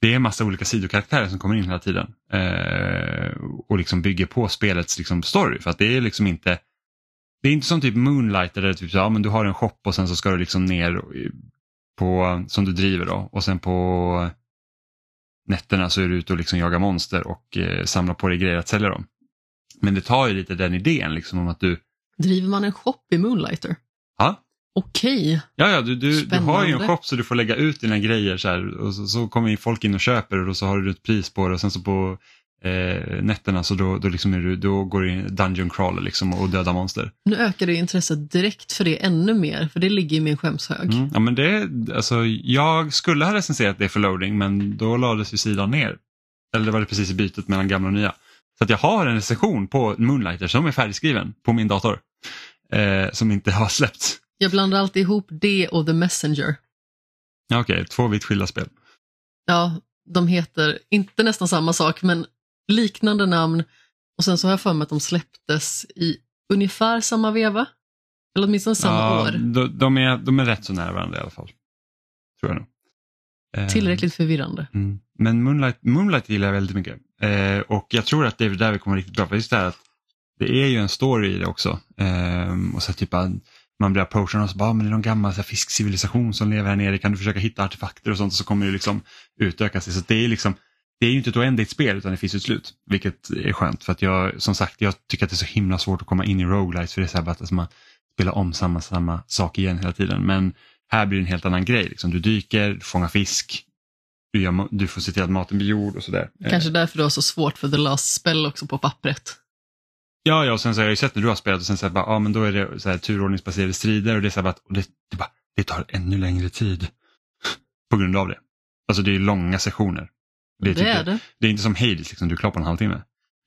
Det är en massa olika sidokaraktärer som kommer in hela tiden eh, och liksom bygger på spelets liksom, story. För att det är liksom inte det är inte som typ Moonlight där det typ så, ja, men du har en shop och sen så ska du liksom ner på, som du driver då och sen på nätterna så är du ute och liksom jagar monster och eh, samlar på dig grejer att sälja dem. Men det tar ju lite den idén liksom om att du... Driver man en shop i Moonlighter? Ja, Okej. Ja, ja du, du, du har ju en shop så du får lägga ut dina grejer så här, och så, så kommer folk in och köper och så har du ett pris på det och sen så på eh, nätterna så då, då, liksom är du, då går du in dungeon crawler liksom och dödar monster. Nu ökar det intresset direkt för det ännu mer, för det ligger i min skämshög. Mm. Ja, men det, alltså, jag skulle ha recenserat det för loading men då lades ju sidan ner. Eller det var det precis i bytet mellan gamla och nya. Så att jag har en recension på Moonlighter som är färdigskriven på min dator. Eh, som inte har släppts. Jag blandar alltid ihop det och The Messenger. Ja, Okej, två vitt skilda spel. Ja, de heter inte nästan samma sak, men liknande namn. Och sen så har jag för mig att de släpptes i ungefär samma veva. Eller åtminstone samma ja, år. De, de, är, de är rätt så nära varandra i alla fall. Tror jag nog. Eh, Tillräckligt förvirrande. Mm. Men Moonlight, Moonlight gillar jag väldigt mycket. Eh, och jag tror att David David kommer riktigt bra. För just det här att det är ju en story i det också. Eh, och så typ att man blir approachad och så bara, ah, men det är någon gammal så här, fiskcivilisation som lever här nere. Kan du försöka hitta artefakter och sånt? Och så kommer det liksom utökas. det. Så det är liksom det är ju inte ett oändligt spel utan det finns ett slut. Vilket är skönt för att jag som sagt jag tycker att det är så himla svårt att komma in i roguelites för det är så här bara att alltså, man spelar om samma, samma sak igen hela tiden. Men här blir det en helt annan grej. Liksom. Du dyker, du fångar fisk, du, gör, du får se till att maten blir gjord och sådär. Eh, Kanske därför du har så svårt för The Last Spell också på pappret. Ja, ja, och sen så har jag ju sett när du har spelat och sen så här, bara, ja men då är det så här, turordningsbaserade strider och det är så här, bara, och det, det, bara, det tar ännu längre tid. På grund av det. Alltså det är långa sessioner. Det, är jag- det. Det är inte som Hades, liksom, du är klar på en halvtimme.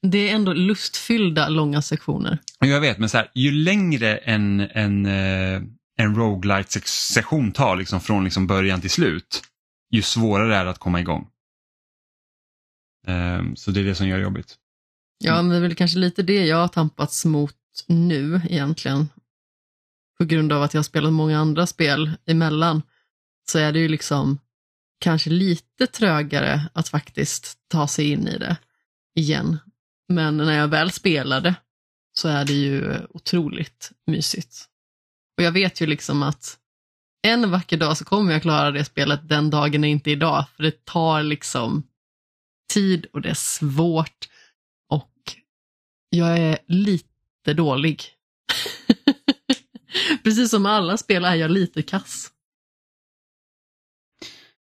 Det är ändå lustfyllda långa sektioner. Ja, Jag vet, men så här, ju längre en, en, eh, en roguelite session tar liksom, från liksom början till slut, ju svårare är det att komma igång. Ehm, så det är det som gör det jobbigt. Ja, men det är väl kanske lite det jag har tampats mot nu egentligen. På grund av att jag har spelat många andra spel emellan så är det ju liksom kanske lite trögare att faktiskt ta sig in i det igen. Men när jag väl spelade så är det ju otroligt mysigt. Och jag vet ju liksom att en vacker dag så kommer jag klara det spelet den dagen är inte idag, för det tar liksom tid och det är svårt och jag är lite dålig. Precis som alla spel är jag lite kass.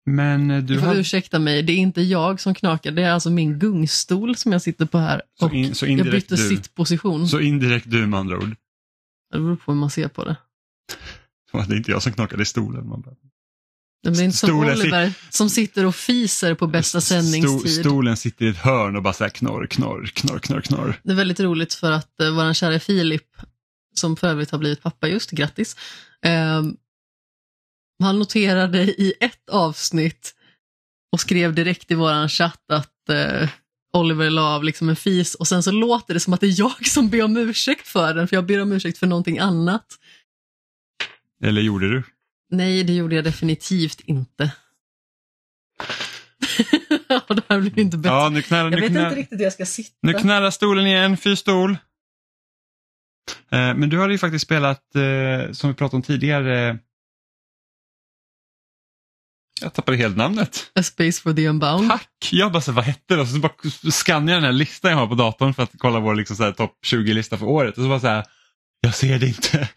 Men eh, Du du får har... ursäkta mig, det är inte jag som knakar, det är alltså min gungstol som jag sitter på här. Så Och in- så jag bytte du. sittposition. Så indirekt du med andra ord. Det beror på hur man ser på det. Det är inte jag som knakade i stolen. Man bara... Det är inte som Oliver som sitter och fiser på bästa sändningstid. stolen sitter i ett hörn och bara så här knorr, knorr, knorr, knorr, knorr. Det är väldigt roligt för att uh, vår kära Filip, som för övrigt har blivit pappa just, grattis. ehm, han noterade i ett avsnitt och skrev direkt i våran chatt att eh, Oliver la av liksom en fis och sen så låter det som att det är jag som ber om ursäkt för den, för jag ber om ursäkt för någonting annat. Eller gjorde du? Nej, det gjorde jag definitivt inte. det här blir inte bättre. Ja, nu knallar, jag nu vet knallar, inte riktigt hur jag ska sitta. nu knallar stolen igen, fy stol. Eh, men du hade ju faktiskt spelat, eh, som vi pratade om tidigare, jag tappade helt namnet. A Space for the Unbound. Tack! Jag bara så vad hette det? Och så bara skannar jag den här listan jag har på datorn för att kolla vår liksom, topp 20-lista för året. Och så bara så här, jag ser det inte.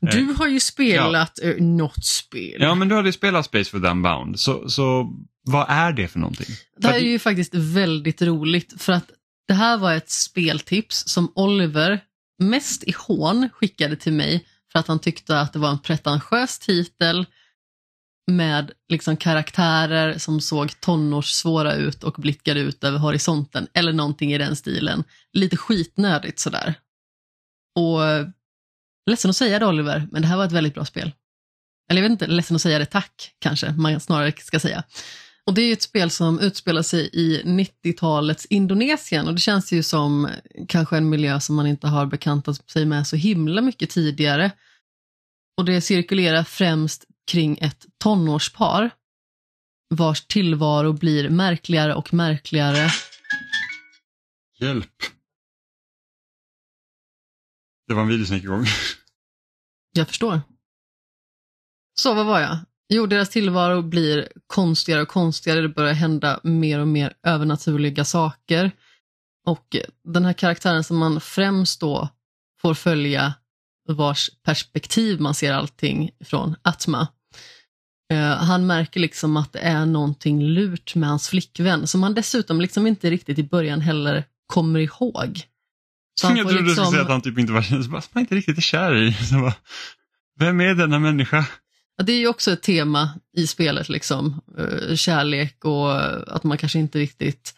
Du har ju spelat eh, något spel. Ja, men du hade ju spelat Space for the Unbound. Så, så vad är det för någonting? Det här är ju faktiskt väldigt roligt för att det här var ett speltips som Oliver mest i hån skickade till mig för att han tyckte att det var en pretentiös titel med liksom karaktärer som såg tonårssvåra ut och blickade ut över horisonten eller någonting i den stilen. Lite skitnödigt sådär. Och eh, ledsen att säga det Oliver, men det här var ett väldigt bra spel. Eller jag vet inte, ledsen att säga det tack kanske, man snarare ska säga. Och det är ju ett spel som utspelar sig i 90-talets Indonesien och det känns ju som kanske en miljö som man inte har bekantat sig med så himla mycket tidigare. Och det cirkulerar främst kring ett tonårspar vars tillvaro blir märkligare och märkligare. Hjälp. Det var en video som gick igång. Jag förstår. Så vad var jag? Jo, deras tillvaro blir konstigare och konstigare. Det börjar hända mer och mer övernaturliga saker. Och den här karaktären som man främst då får följa vars perspektiv man ser allting från Atma. Eh, han märker liksom att det är någonting lurt med hans flickvän som han dessutom liksom inte riktigt i början heller kommer ihåg. Så jag trodde liksom... du skulle säga att han typ inte var, bara, man inte riktigt är kär i. Så bara, vem är denna människa? Ja, det är ju också ett tema i spelet, liksom. Eh, kärlek och att man kanske inte riktigt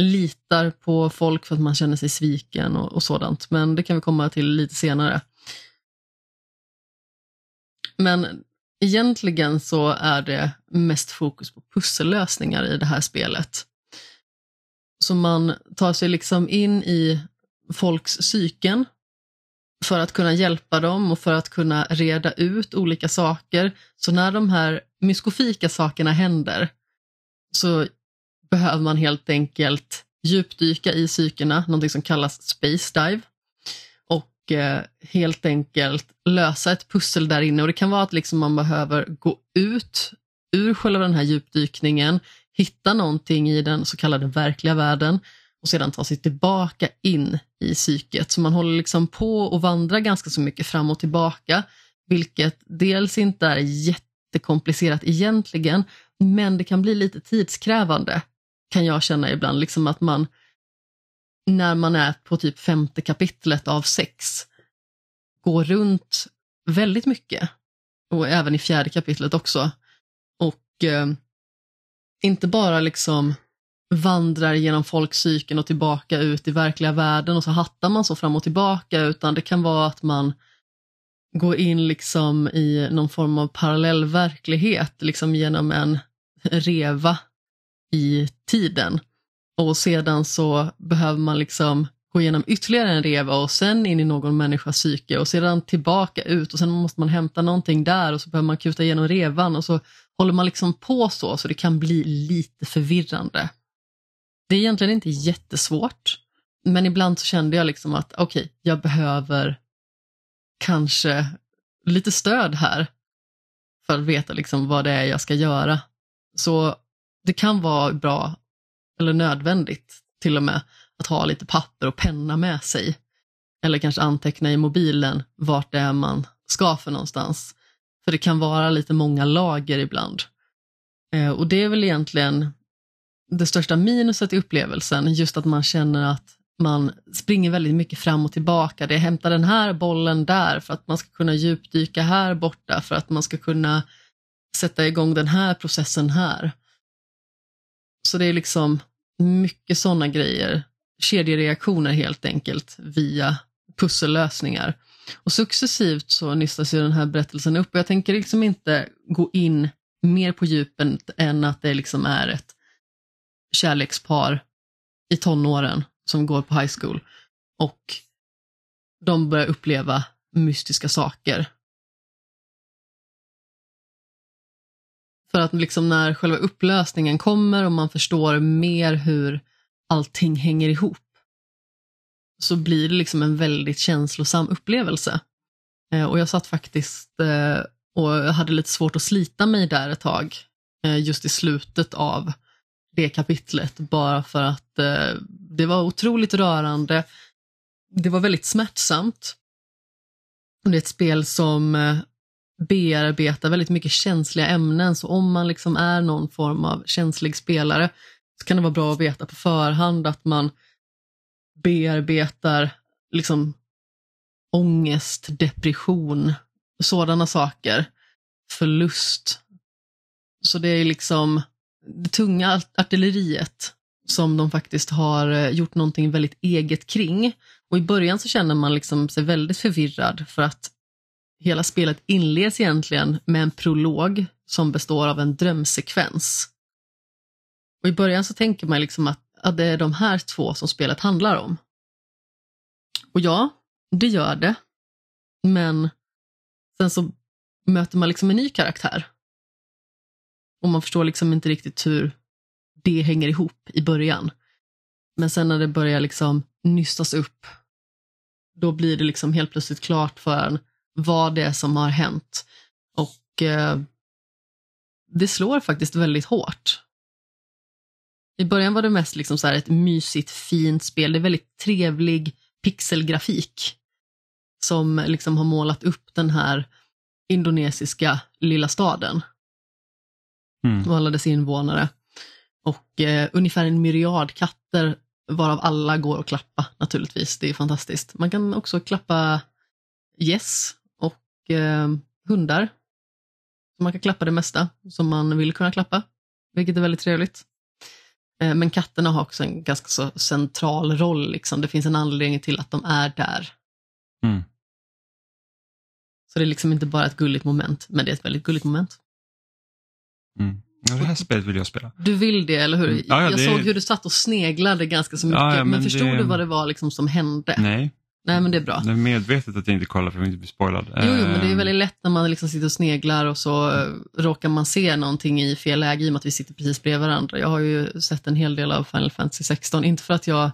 litar på folk för att man känner sig sviken och, och sådant. Men det kan vi komma till lite senare. Men egentligen så är det mest fokus på pussellösningar i det här spelet. Så man tar sig liksom in i folks psyken för att kunna hjälpa dem och för att kunna reda ut olika saker. Så när de här myskofika sakerna händer så behöver man helt enkelt djupdyka i psykena, någonting som kallas space dive Eh, helt enkelt lösa ett pussel där inne. Och Det kan vara att liksom man behöver gå ut ur själva den här djupdykningen, hitta någonting i den så kallade verkliga världen och sedan ta sig tillbaka in i psyket. Så man håller liksom på och vandrar ganska så mycket fram och tillbaka, vilket dels inte är jättekomplicerat egentligen, men det kan bli lite tidskrävande kan jag känna ibland, liksom att man när man är på typ femte kapitlet av sex går runt väldigt mycket och även i fjärde kapitlet också. Och eh, inte bara liksom vandrar genom folkpsyken och tillbaka ut i verkliga världen och så hattar man så fram och tillbaka utan det kan vara att man går in liksom i någon form av parallell verklighet liksom genom en reva i tiden. Och sedan så behöver man liksom gå igenom ytterligare en reva och sen in i någon människas psyke och sedan tillbaka ut och sen måste man hämta någonting där och så behöver man kuta igenom revan och så håller man liksom på så, så det kan bli lite förvirrande. Det är egentligen inte jättesvårt, men ibland så kände jag liksom att okej, okay, jag behöver kanske lite stöd här för att veta liksom vad det är jag ska göra. Så det kan vara bra, eller nödvändigt till och med, att ha lite papper och penna med sig. Eller kanske anteckna i mobilen vart det är man ska för någonstans. För det kan vara lite många lager ibland. Eh, och det är väl egentligen det största minuset i upplevelsen, just att man känner att man springer väldigt mycket fram och tillbaka. Det är hämta den här bollen där för att man ska kunna djupdyka här borta, för att man ska kunna sätta igång den här processen här. Så det är liksom mycket sådana grejer, kedjereaktioner helt enkelt via pussellösningar. Och successivt så nystas ju den här berättelsen upp och jag tänker liksom inte gå in mer på djupen än att det liksom är ett kärlekspar i tonåren som går på high school och de börjar uppleva mystiska saker. För att liksom när själva upplösningen kommer och man förstår mer hur allting hänger ihop så blir det liksom en väldigt känslosam upplevelse. Eh, och jag satt faktiskt eh, och hade lite svårt att slita mig där ett tag, eh, just i slutet av det kapitlet bara för att det var otroligt rörande. Det var väldigt smärtsamt. Det är ett spel som bearbetar väldigt mycket känsliga ämnen, så om man liksom är någon form av känslig spelare så kan det vara bra att veta på förhand att man bearbetar liksom ångest, depression, sådana saker, förlust. Så det är liksom det tunga artilleriet som de faktiskt har eh, gjort någonting väldigt eget kring. Och i början så känner man liksom sig väldigt förvirrad för att hela spelet inleds egentligen med en prolog som består av en drömsekvens. Och i början så tänker man liksom att, att det är de här två som spelet handlar om. Och ja, det gör det. Men sen så möter man liksom en ny karaktär och man förstår liksom inte riktigt hur det hänger ihop i början. Men sen när det börjar liksom nystas upp, då blir det liksom helt plötsligt klart för en vad det är som har hänt. Och eh, det slår faktiskt väldigt hårt. I början var det mest liksom så ett mysigt, fint spel. Det är väldigt trevlig pixelgrafik. som liksom har målat upp den här indonesiska lilla staden Mm. och alla dess invånare. Och eh, ungefär en myriad katter varav alla går att klappa naturligtvis. Det är fantastiskt. Man kan också klappa gäss och eh, hundar. Så man kan klappa det mesta som man vill kunna klappa, vilket är väldigt trevligt. Eh, men katterna har också en ganska så central roll. Liksom. Det finns en anledning till att de är där. Mm. Så det är liksom inte bara ett gulligt moment, men det är ett väldigt gulligt moment. Mm. Ja, det här spelet vill jag spela. Du vill det, eller hur? Mm. Ja, ja, jag det- såg hur du satt och sneglade ganska så mycket, men, men förstod det- du vad det var liksom som hände? Nej, Nej, men det är bra. det är medvetet att jag inte kollar för att inte bli spoilad. Jo, jo, men det är Ehm, väldigt lätt när man liksom sitter och sneglar och så eh, råkar man se någonting i fel läge i och med att vi sitter precis bredvid varandra. Jag har ju sett en hel del av Final Fantasy 16, inte för att jag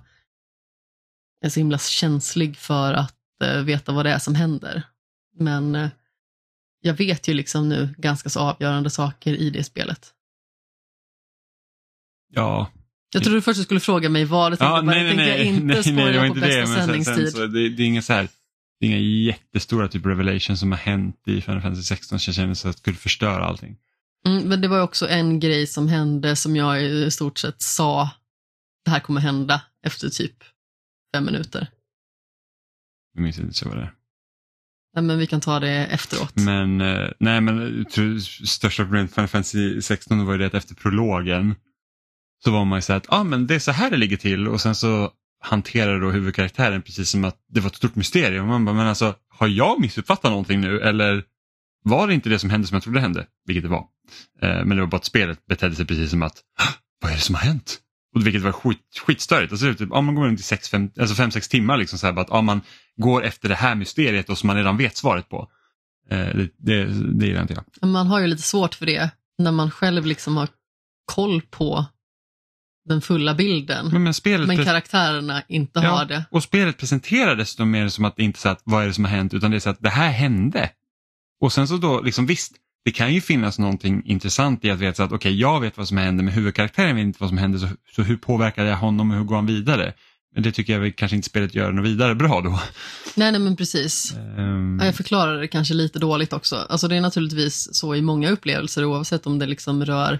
är så himla känslig för att eh, veta vad det är som händer, men eh, jag vet ju liksom nu ganska så avgörande saker i det spelet. Ja, Jag trodde först du skulle fråga mig vad det tänkte, ja bara, nej, nej, tänkte jag nej, inte nej, nej, det var på inte det. Men sen, sen, så, det, det är inga så här, det är inga jättestora typ revelations som har hänt i Final Fantasy 16 så jag känner så att jag skulle förstöra allting. Mm, men det var också en grej som hände som jag i stort sett sa, det här kommer hända efter typ fem minuter. Jag minns inte så vad det är. Nej, men vi kan ta det efteråt. Men, eh, nej men tror, största problemet med Final Fantasy 16 var ju det att efter prologen så var man ju så här att ah, men det är så här det ligger till och sen så hanterar då huvudkaraktären precis som att det var ett stort mysterium. Och man bara, men alltså har jag missuppfattat någonting nu eller var det inte det som hände som jag trodde hände? Vilket det var. Eh, men det var bara att spelet betedde sig precis som att vad är det som har hänt? Och vilket var skit, skitstörigt. Alltså, typ, ja, man går runt i 5-6 alltså fem, sex timmar liksom så här, bara att ja, man går efter det här mysteriet och som man redan vet svaret på. Eh, det, det, det gillar inte jag. Man har ju lite svårt för det när man själv liksom har koll på den fulla bilden, Men, men spelet men karaktärerna inte Ja. har det. och spelet presenterades då mer som att det inte är så att vad är det som har hänt utan det är så att det här hände. Och sen så då, liksom visst, det kan ju finnas någonting intressant i att veta så att okej, jag vet vad som händer men huvudkaraktären vet inte vad som händer så, så hur påverkar det honom och hur går han vidare? Men det tycker jag väl kanske inte spelet gör något vidare bra då. Nej, nej men precis. Ja, Jag förklarar det kanske lite dåligt också. Alltså det är naturligtvis så i många upplevelser oavsett om det liksom rör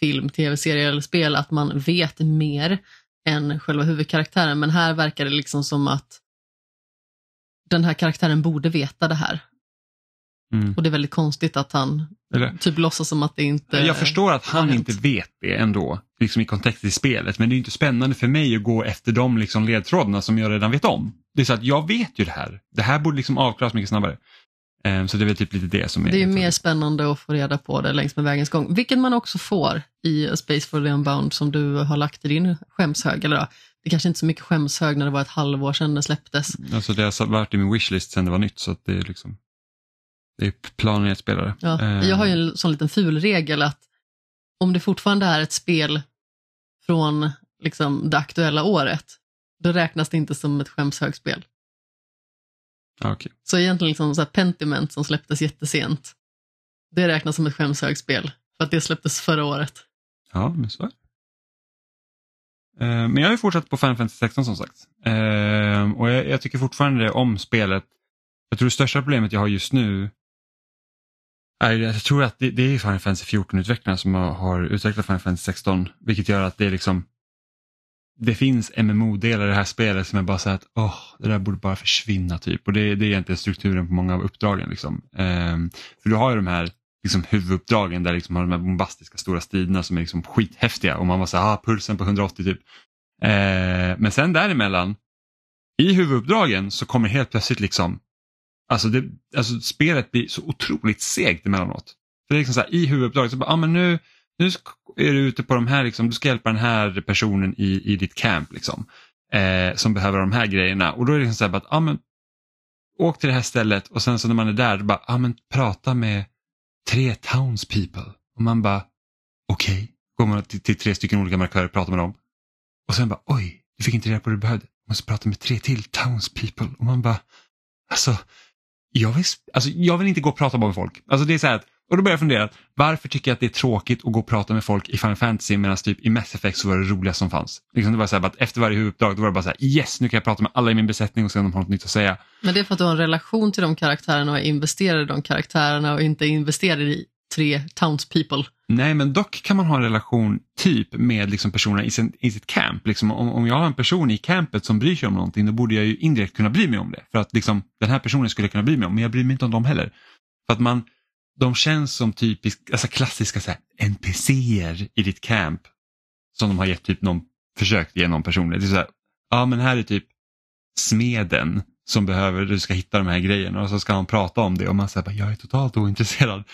film, tv-serie eller spel att man vet mer än själva huvudkaraktären. Men här verkar det liksom som att den här karaktären borde veta det här. mm. Och det är väldigt konstigt att han Eller- typ låtsas som att det inte Jag förstår att han inte vet det ändå, liksom i kontext i spelet, men det är inte spännande för mig att gå efter de liksom ledtrådarna som jag redan vet om. Det är så att jag vet ju det här. Det här borde liksom avklaras mycket snabbare. Ehm, så det är väl typ lite det som är... Det är mer spännande att få reda på det längs med vägens gång, vilket man också får i A Space for the Unbound som du har lagt i din skämshög. Eller då, det kanske inte är så mycket skämshög när det var ett halvår sedan det släpptes. Alltså det har varit i min wishlist sen det var nytt så att det är liksom... Det är planen i att spela det. Ja, Ehm, jag har ju en sån liten ful regel att om det fortfarande är ett spel från liksom, det aktuella året, då räknas det inte som ett skämshögspel. Okej. Så egentligen liksom så Pentiment som släpptes jättesent, det räknas som ett skämshögspel för att det släpptes förra året. Ja, men så är det. Ehm, Men jag har ju fortsatt på Final Fantasy 16 som sagt. Ehm, Och jag, jag tycker fortfarande om spelet. Jag tror det största problemet jag har just nu är, jag tror att det, det är Final Fantasy 14-utvecklarna som har, har utvecklat Final Fantasy 16. Vilket gör att det är liksom det finns MMO-delar i det här spelet som är bara så att åh, det där borde bara försvinna typ. Och det, det är egentligen strukturen på många av uppdragen. Liksom. Ehm, för du har ju de här liksom, huvuduppdragen där liksom har de här bombastiska stora striderna som är liksom skithäftiga och man var så här, ah, pulsen på 180 typ. Eh, men sen däremellan, i huvuduppdragen så kommer helt plötsligt liksom, alltså, det, alltså spelet blir så otroligt segt emellanåt. För det är liksom så här, i huvuduppdraget så bara, ah, men nu, nu är du ute på de här, liksom, du ska hjälpa den här personen i, i ditt camp liksom. Eh, som behöver de här grejerna och då är det liksom så här, att, ah, men, åk till det här stället och sen så när man är där, bara, ah, men, prata med tre townspeople. Och man bara, okej. Går man till, till tre stycken olika markörer och pratar med dem. Och sen bara, oj, du fick inte reda på vad du behövde. Du måste prata med tre till townspeople. Och man bara, alltså, jag vill, alltså, jag vill inte gå och prata bara med folk. Alltså det är så här att och då började jag fundera, varför tycker jag att det är tråkigt att gå och prata med folk i Final Fantasy medan typ i Mass Effect så var det roliga som fanns. Liksom det var så här, att efter varje huvuduppdrag då var det bara så här, yes nu kan jag prata med alla i min besättning och se om de har något nytt att säga. Men det är för att du har en relation till de karaktärerna och är investerad i de karaktärerna och inte investerad i tre townspeople. Nej, men dock kan man ha en relation typ med liksom personerna i, sin, i sitt camp. Liksom, om, om jag har en person i campet som bryr sig om någonting då borde jag ju indirekt kunna bry mig om det. För att liksom, den här personen skulle jag kunna bry mig om, men jag bryr mig inte om dem heller. För att man, de känns som typisk, alltså klassiska så här, NPCer i ditt camp. Som de har gett typ någon, försökt ge någon personlighet. Det är så här, ja men här är typ smeden som behöver, du ska hitta de här grejerna och så ska han prata om det och man säger jag är totalt ointresserad.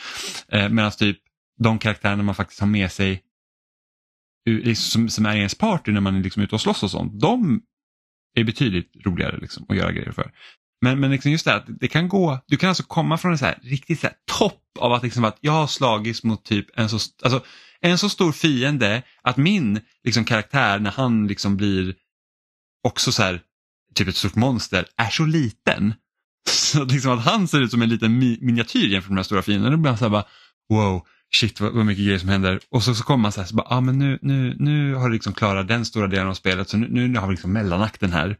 Eh, Medan typ de karaktärerna man faktiskt har med sig som, som, är i ens party när man är liksom ute och slåss och sånt, de är betydligt roligare liksom, att göra grejer för. Men, men liksom just det att det kan gå, du kan alltså komma från en så här, riktigt så här, topp av att, liksom, att jag har slagits mot typ en så, alltså, en så stor fiende att min liksom, karaktär när han liksom blir också så här, typ ett stort monster är så liten. Så att, liksom, att han ser ut som en liten mi miniatyr jämfört med de här stora fienderna. Då blir man så här bara, wow, shit vad, vad mycket grejer som händer. Och så, så kommer man så här, så bara, ah, men nu, nu, nu har du liksom klarat den stora delen av spelet så nu, nu har vi liksom mellanakten här.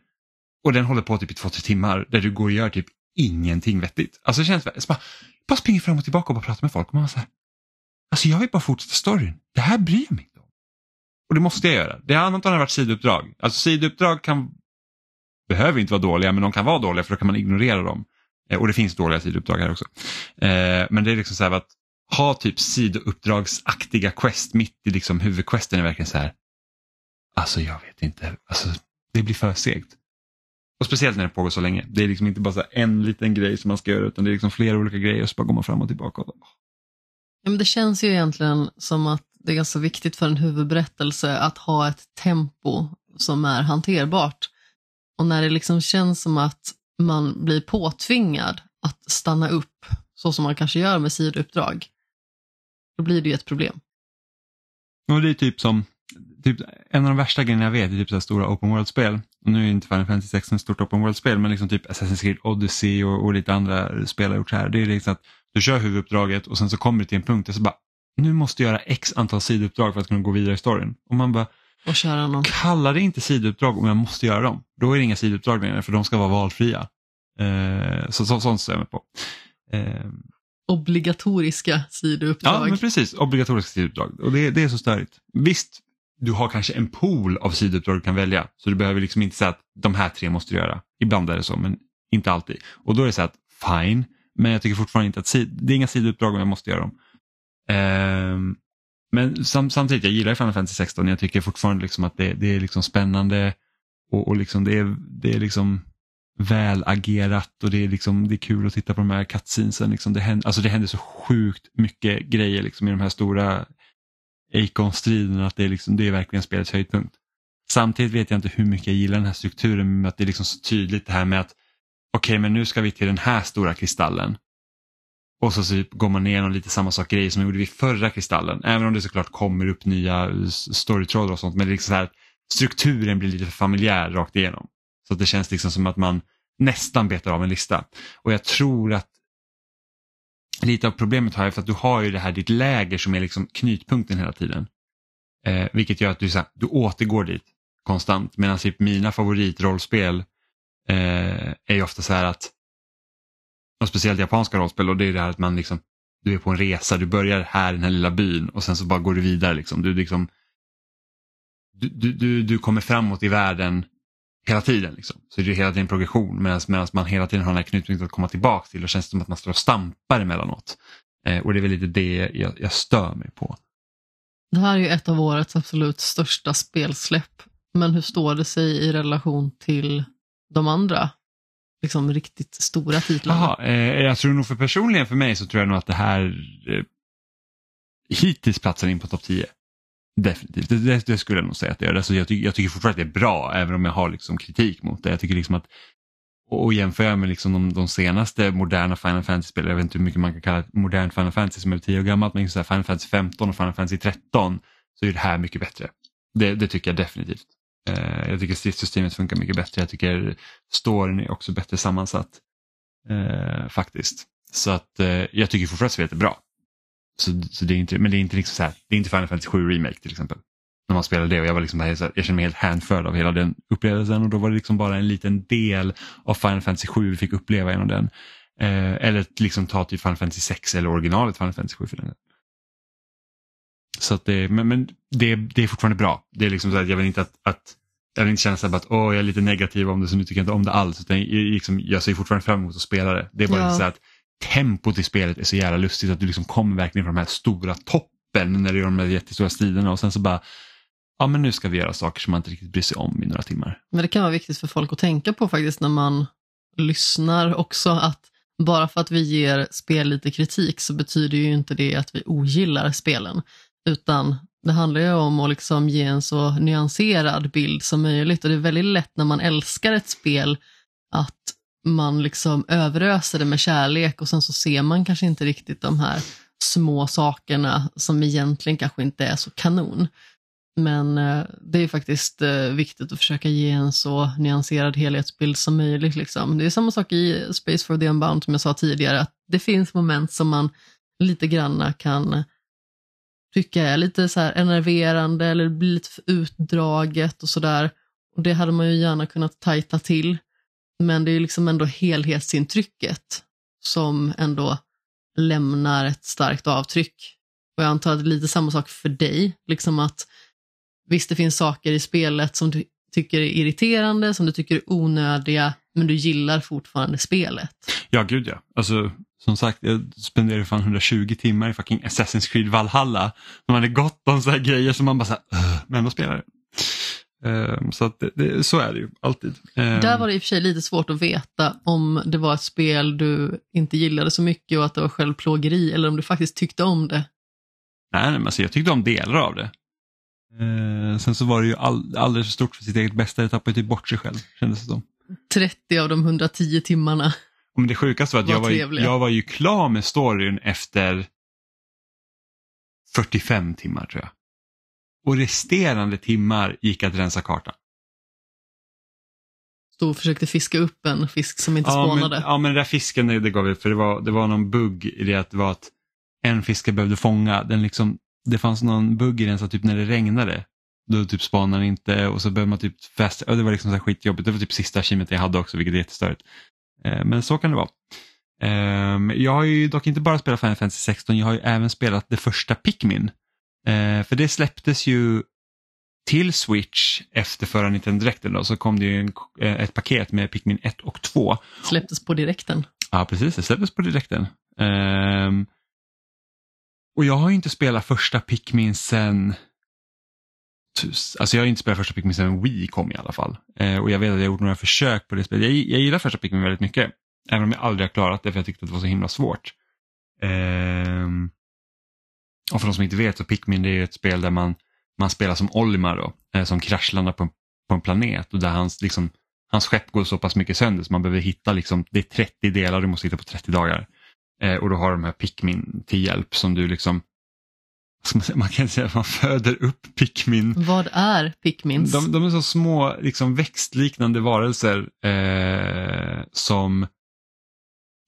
Och den håller på typ i två, tre timmar där du går och gör typ ingenting vettigt. Alltså det känns, som bara, bara springer fram och tillbaka och bara pratar med folk. Och man så här, alltså jag vill bara fortsätta storyn. Det här bryr jag mig inte om. Och det måste jag göra. Det annat har varit sidouppdrag. Alltså sidouppdrag kan, behöver inte vara dåliga men de kan vara dåliga för då kan man ignorera dem. Eh, och det finns dåliga sidouppdrag här också. Eh, men det är liksom så här att ha typ sidouppdragsaktiga quest mitt i liksom huvudquesten är verkligen så här. Alltså jag vet inte, alltså det blir för segt. Och speciellt när det pågår så länge. Det är liksom inte bara en liten grej som man ska göra utan det är liksom flera olika grejer och så bara går man fram och tillbaka. Ja, men det känns ju egentligen som att det är ganska viktigt för en huvudberättelse att ha ett tempo som är hanterbart. Och när det liksom känns som att man blir påtvingad att stanna upp så som man kanske gör med sidouppdrag, då blir det ju ett problem. Och det är typ som, typ, en av de värsta grejerna jag vet är typ så stora open world-spel. Nu är inte Final Fantasy 6 ett stort open world-spel men liksom typ Assassin's Creed Odyssey och, och lite andra spel har gjort så här. Det är liksom att du kör huvuduppdraget och sen så kommer du till en punkt där så bara, nu måste jag göra x antal sidouppdrag för att kunna gå vidare i storyn. Och man bara, och köra någon. kalla det inte sidouppdrag om jag måste göra dem. Då är det inga sidouppdrag längre för de ska vara valfria. Eh, så, så, sånt stämmer på. Eh, obligatoriska sidouppdrag. Ja, men precis. Obligatoriska sidouppdrag. Och det, det är så störigt. Visst, du har kanske en pool av sidouppdrag du kan välja. Så du behöver liksom inte säga att de här tre måste du göra. Ibland är det så, men inte alltid. Och då är det så att, fine, men jag tycker fortfarande inte att det är inga sidouppdrag om jag måste göra dem. Um, men sam, samtidigt, jag gillar Final Fantasy 16. Jag tycker fortfarande liksom att det, det är liksom spännande och, och liksom det, är, det är liksom väl agerat och det är, liksom, det är kul att titta på de här cutscenesen. Liksom det, händer, alltså det händer så sjukt mycket grejer liksom i de här stora Acon-striden, att det är, liksom, det är verkligen spelets höjdpunkt. Samtidigt vet jag inte hur mycket jag gillar den här strukturen men att det är liksom så tydligt det här med att okej okay, men nu ska vi till den här stora kristallen. Och så så går man igenom lite samma sak grejer som vi gjorde vid förra kristallen. Även om det såklart kommer upp nya storytrådar och sånt. Men det är liksom så här, strukturen blir lite för familjär rakt igenom. Så att det känns liksom som att man nästan betar av en lista. Och jag tror att lite av problemet har jag för att du har ju det här ditt läger som är liksom knytpunkten hela tiden. Eh, vilket gör att du, så här, du återgår dit konstant. Medan typ mina favoritrollspel eh, är ju ofta så här att, och speciellt japanska rollspel, och det är det här att man liksom, du är på en resa, du börjar här i den här lilla byn och sen så bara går du vidare. Liksom. Du, liksom, du, du, du kommer framåt i världen hela tiden. Liksom. Så det är hela tiden progression medan man hela tiden har den här knutpunkten att komma tillbaka till och känns som att man står och stampar emellanåt. Eh, och det är väl lite det jag, jag stör mig på. Det här är ju ett av årets absolut största spelsläpp. Men hur står det sig i relation till de andra liksom riktigt stora titlarna? Aha, eh, jag tror nog för personligen för mig så tror jag nog att det här eh, hittills platsar in på topp 10. Definitivt, det, det, det, skulle jag nog säga att det gör. Alltså jag, tycker, jag tycker fortfarande att det är bra även om jag har liksom kritik mot det. Jag tycker liksom att och jämför jag med liksom de, de senaste moderna Final Fantasy-spelen, jag vet inte hur mycket man kan kalla ett modernt Final Fantasy som är tio år gammalt, men så Final Fantasy 15 och Final Fantasy 13 så är det här mycket bättre. Det, det tycker jag definitivt. Eh, jag tycker stridssystemet funkar mycket bättre, jag tycker storyn är också bättre sammansatt. Eh, faktiskt. Så att eh, jag tycker fortfarande att spelet är bra så, så det är inte, men det är inte liksom så här, det är inte Final Fantasy 7 Remake till exempel. När man spelade det och jag var liksom här, jag kände mig helt hänförd av hela den upplevelsen och då var det liksom bara en liten del av Final Fantasy 7 vi fick uppleva genom den. Eh, eller liksom ta typ Final Fantasy 6 eller originalet Final Fantasy 7 för den. Så att det, men, men det, det är fortfarande bra. Det är liksom så att jag vill inte att, att jag vill inte känna så här att åh, jag är lite negativ om det så nu tycker jag inte om det alls. Utan jag, liksom, jag ser fortfarande fram emot att spela det. Det är bara Ja. så här att tempot i spelet är så jävla lustigt att du liksom kommer verkligen från de här stora toppen när du gör de här jättestora striderna och sen så bara ja men nu ska vi göra saker som man inte riktigt bryr sig om i några timmar. Men det kan vara viktigt för folk att tänka på faktiskt när man lyssnar också att bara för att vi ger spel lite kritik så betyder ju inte det att vi ogillar spelen. Utan det handlar ju om att liksom ge en så nyanserad bild som möjligt och det är väldigt lätt när man älskar ett spel att man liksom överöser det med kärlek och sen så ser man kanske inte riktigt de här små sakerna som egentligen kanske inte är så kanon. Men eh, det är faktiskt eh, viktigt att försöka ge en så nyanserad helhetsbild som möjligt. Liksom. Det är samma sak i Space for the Unbound som jag sa tidigare, att det finns moment som man lite granna kan tycka är lite så här enerverande eller blir lite för utdraget och sådär. Och det hade man ju gärna kunnat tajta till. Men det är liksom ändå helhetsintrycket som ändå lämnar ett starkt avtryck. Och jag antar att det är lite samma sak för dig, liksom att visst det finns saker i spelet som du tycker är irriterande, som du tycker är onödiga, men du gillar fortfarande spelet. Ja gud ja. Alltså som sagt jag spenderade fan 120 timmar i fucking Assassin's Creed Valhalla. Man hade gott om så här grejer som man bara så här, men ändå spelar det. Ehm, så att det, så är det ju alltid. Ehm, Där var det i och för sig lite svårt att veta om det var ett spel du inte gillade så mycket och att det var självplågeri eller om du faktiskt tyckte om det. Nej, men alltså, jag tyckte om delar av det. Ehm, sen så var det ju all, alldeles för stort för sitt eget bästa. Det tappade ju typ bort sig själv kändes det som. 30 av de 110 timmarna. Men det sjukaste var att Vad jag var, ju, jag var ju klar med storyn efter 45 timmar tror jag. Och resterande timmar gick att rensa kartan. Stod och försökte fiska upp en fisk som inte Ja men, spånade. ja men den där fisken det, gav vi för det var, det var någon bugg i det att det var att en fisk jag behövde fånga, den liksom, det fanns någon bugg i den så att typ när det regnade då typ spanade den inte och så behövde man typ fästa, det var liksom så här skitjobbigt. Det var typ sista achievementet jag hade också vilket är jättestörigt. Eh, men så kan det vara. Ehm, jag har ju dock inte bara spelat Final Fantasy 16, jag har ju även spelat det första Pikmin. Eh, för det släpptes ju till Switch efter förra Nintendo Directen då, så kom det ju en, eh, ett paket med Pikmin 1 och 2. Släpptes på direkten. Ja, precis. Det släpptes på direkten. Ehm, och jag har ju inte spelat första Pikmin sen... Alltså jag har inte spelat första Pikmin sen Wii kom i alla fall. Eh, och jag vet att jag har gjort några försök på det spelet. Jag, jag gillar första Pikmin väldigt mycket. Även om jag aldrig har klarat det för jag tyckte att det var så himla svårt. Ehm, och för de som inte vet så Pikmin det är ett spel där man, man spelar som Olimar då, eh, som kraschlandar på en, på en planet och där hans, liksom, hans skepp går så pass mycket sönder så man behöver hitta, liksom, det är 30 delar du måste hitta på 30 dagar. Eh, och då har de här Pikmin till hjälp som du liksom, man kan säga att man föder upp Pikmin Vad är Pikmins? de, de är så små liksom växtliknande varelser eh, som,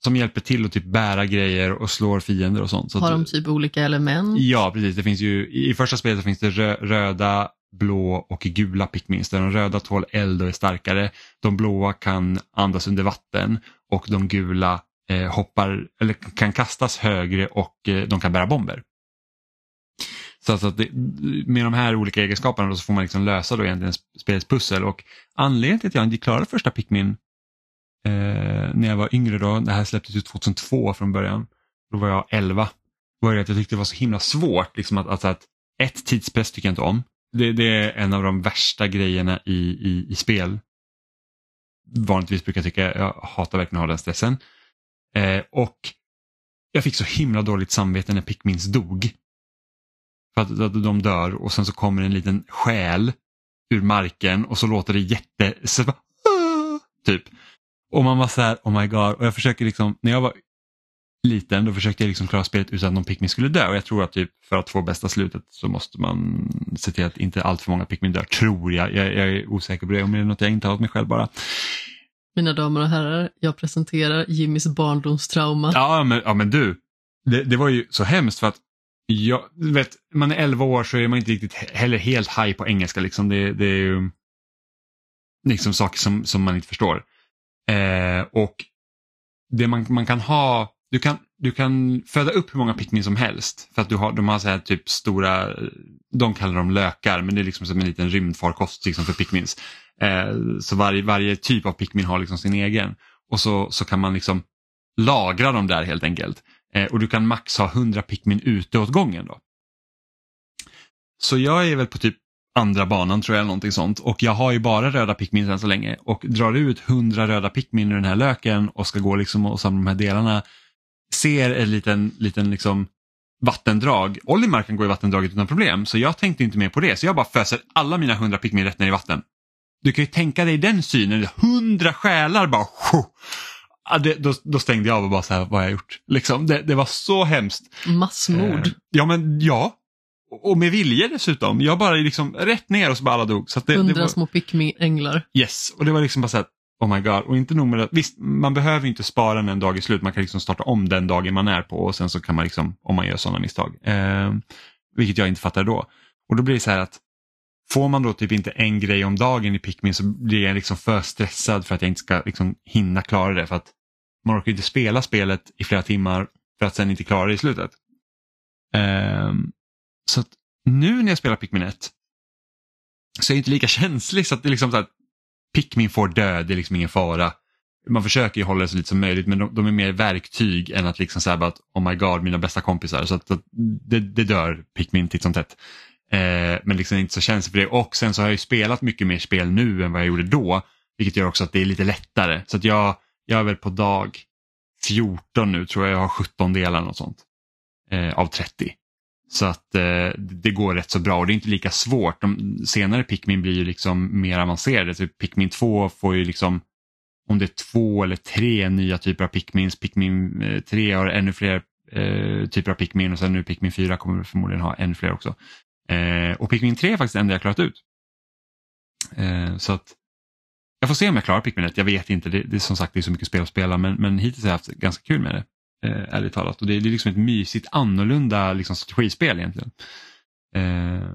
som hjälper till att typ bära grejer och slår fiender och sånt. Så Har de typ olika element? Ja, precis. Det finns ju, I första spelet så finns det rö, röda, blå och gula Pikmins. Där de röda tål eld och är starkare. De blåa kan andas under vatten och de gula eh, hoppar, eller kan kastas högre och eh, de kan bära bomber. Så alltså att det, med de här olika egenskaperna så får man liksom lösa då egentligen spelets pussel och anledningen till att jag inte klarade första Pikmin eh, när jag var yngre då, det här släpptes ju 2002 från början, då var jag 11, var det att jag tyckte det var så himla svårt liksom att, alltså att ett tidspress tycker jag inte om. Det, det är en av de värsta grejerna i, i, i spel. Vanligtvis brukar jag tycka, jag hatar verkligen att ha den stressen. Eh, och jag fick så himla dåligt samvete när Pikmins dog. För att, att de dör och sen så kommer en liten själ ur marken och så låter det jätte... Så, bara, ah! typ. Och man var så här, oh my god. Och jag försöker liksom, när jag var liten då försökte jag liksom klara spelet utan att någon Pikmin skulle dö. Och jag tror att typ för att få bästa slutet så måste man se till att inte allt för många Pikmin dör, tror jag. jag. Jag är osäker på det, om det är något jag inte har åt mig själv bara. Mina damer och herrar, jag presenterar Jimmys barndomstrauma. Ja men, ja, men du, det, det var ju så hemskt för att Ja, du vet, man är 11 år så är man inte riktigt heller helt high på engelska. Liksom. Det, det är ju liksom saker som, som man inte förstår. Eh, och det man, man kan ha, du kan, du kan föda upp hur många Pikmin som helst. För att du har, de har så här typ stora, de kallar dem lökar, men det är liksom som en liten rymdfarkost liksom för Pikmins. Eh, så varje, varje typ av Pikmin har liksom sin egen. Och så, så kan man liksom lagra dem där helt enkelt. Eh, och du kan max ha 100 Pikmin ute åt gången. Då. Så jag är väl på typ andra banan tror jag, eller någonting sånt. Och jag har ju bara röda Pikmin än så länge. Och drar ut 100 röda Pikmin ur den här löken och ska gå liksom och samla de här delarna. Ser en liten, liten liksom vattendrag. Olimar kan gå i vattendraget utan problem, så jag tänkte inte mer på det. Så jag bara föser alla mina 100 Pikmin rätt ner i vatten. Du kan ju tänka dig den synen, 100 själar bara Ja, det, då, då, stängde jag av och bara så här, vad har jag gjort? Liksom, det, det var så hemskt. Massmord. Eh, ja, men ja. Och med vilje dessutom. Jag bara liksom rätt ner och så bara alla dog. Så det, Hundra det var, små pick-me-änglar. Yes, och det var liksom bara så här, oh my god. Och inte nog med det, visst man behöver inte spara den en dag i slut. Man kan liksom starta om den dagen man är på och sen så kan man liksom, om man gör sådana misstag. Eh, vilket jag inte fattade då. Och då blir det så här att Får man då typ inte en grej om dagen i Pikmin så blir jag liksom för stressad för att jag inte ska liksom hinna klara det. För att man orkar inte spela spelet i flera timmar för att sen inte klara det i slutet. Um, så att nu när jag spelar Pikmin 1 så är jag inte lika känslig så att det är liksom så att Pikmin får dö, det är liksom ingen fara. Man försöker ju hålla det så lite som möjligt men de, de är mer verktyg än att liksom säga att oh my god mina bästa kompisar så att, att det, det, dör Pikmin titt som tätt. Eh, men liksom inte så känslig för det. Och sen så har jag ju spelat mycket mer spel nu än vad jag gjorde då. Vilket gör också att det är lite lättare. Så att jag, jag är väl på dag 14 nu, tror jag jag har 17 delar och sånt. Eh, av 30. Så att eh, det går rätt så bra och det är inte lika svårt. De senare Pikmin blir ju liksom mer avancerade. Så Pikmin 2 får ju liksom, om det är två eller tre nya typer av Pikmins, Pikmin eh, 3 har ännu fler eh, typer av Pikmin och sen nu Pikmin 4 kommer förmodligen ha ännu fler också. Eh, och Pikmin 3 är faktiskt det enda jag klarat ut. Eh, så att jag får se om jag klarar Pikmin 1, jag vet inte. Det, det är som sagt det är så mycket spel att spela men, men hittills har jag haft ganska kul med det. Eh, ärligt talat. Och det, det är liksom ett mysigt annorlunda liksom, strategispel egentligen. Eh,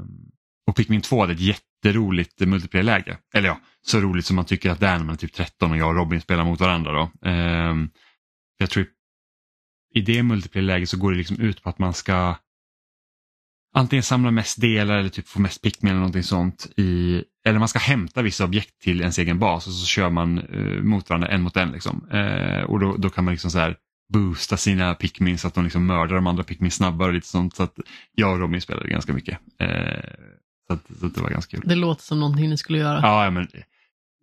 och Pikmin 2 hade ett jätteroligt multiplayer-läge. Eller ja, så roligt som man tycker att det är när man är typ 13 och jag och Robin spelar mot varandra. Då. Eh, jag tror i det multiplayer-läget så går det liksom ut på att man ska antingen samla mest delar eller typ få mest Pikmin eller någonting sånt. I, eller man ska hämta vissa objekt till ens egen bas och så kör man eh, mot varandra en mot en. Liksom. Eh, och då, då kan man liksom så här boosta sina pickmin så att de liksom mördar de andra pickmin snabbare och lite sånt. Så att jag och Robin spelade ganska mycket. Eh, så, att, så att det var ganska kul. Det låter som någonting ni skulle göra. Ja, men